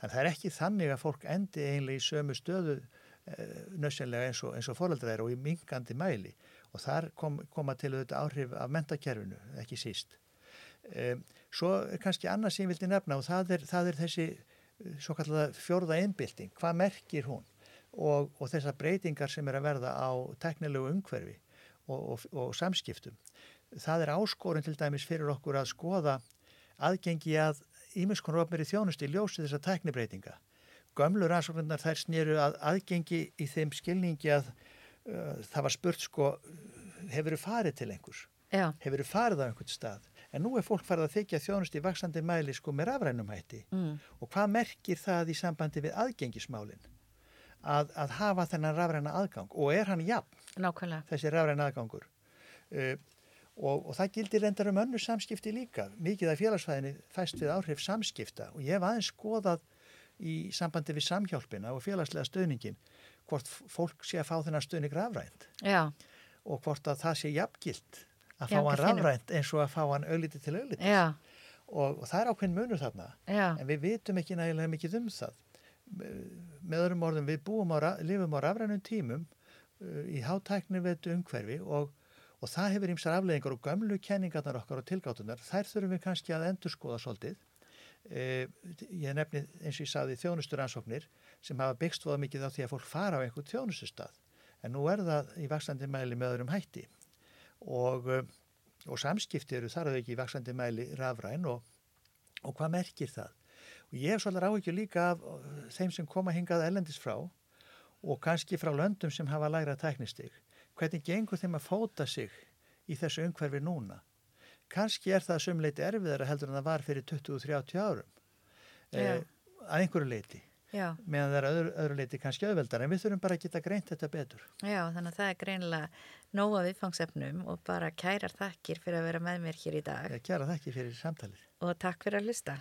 þannig að það er ekki þannig að fólk endi einlega í sömu stöðu eh, nössinlega eins og, og fóröldra er og í mingandi mæli. Og þar kom, koma til auðvitað áhrif af mentakerfinu, ekki síst svo er kannski annað sem ég vildi nefna og það er, það er þessi eh, svo kallega fjórða einbilding, hvað merkir hún og, og þessar breytingar sem er að verða á teknilegu umhverfi og, og, og samskiptum. Það er áskorun til dæmis fyrir okkur að skoða aðgengi að ímiskonur ofnir í þjónusti ljósi þessar tæknibreitinga. Gömlur aðsóknarnar þær snýru að aðgengi í þeim skilningi að uh, það var spurt sko hefur þið farið til einhvers? Já. Hefur þið farið á einhvern stað? En nú er fólk farið að þykja þjónusti í vaksandi mæli sko með rafrænum hætti mm. og hvað merkir það í sambandi við aðgengismálinn? Að, að hafa þennan rafræna aðgang og er hann jafn Nákvæmlega. þessi rafræna aðgangur uh, og, og það gildir endar um önnu samskipti líka mikið af félagsfæðinni fæst við áhrif samskipta og ég hef aðeins skoðað í sambandi við samhjálpina og félagslega stöðningin hvort fólk sé að fá þennan stöðning rafrænt Já. og hvort að það sé jafngilt að fá hann rafrænt eins og að fá hann auðliti til auðliti og, og það er ákveðin munur þarna. Já. en við vitum ekki nægilega mikið um það. Með öðrum orðum við búum á, lifum á rafrænum tímum Uh, í hátækni veitu umhverfi og, og það hefur ímsar afleggingar og gömlu kenningarnar okkar og tilgáttunar þær þurfum við kannski að endur skoða svolítið. E, ég nefni eins og ég saði þjónustur ansóknir sem hafa byggst fóða mikið á því að fólk fara á einhvern þjónustustad en nú er það í vaksandi mæli með öðrum hætti og, uh, og samskipti eru þar að ekki í vaksandi mæli rafræn og, og hvað merkir það og ég hef svolítið áhugju líka af uh, þeim sem koma hingað ellendis frá og kannski frá löndum sem hafa læra tæknistig. Hvernig gengur þeim að fóta sig í þessu umhverfi núna? Kannski er það sumleiti erfiðara heldur en það var fyrir 20-30 árum eh, að einhverju leiti. Já. meðan það er öðru, öðru leiti kannski auðveldar en við þurfum bara að geta greint þetta betur. Já, þannig að það er greinlega nóga viðfangsefnum og bara kærar þakkir fyrir að vera með mér hér í dag. Kærar þakkir fyrir samtalið. Og takk fyrir að hlusta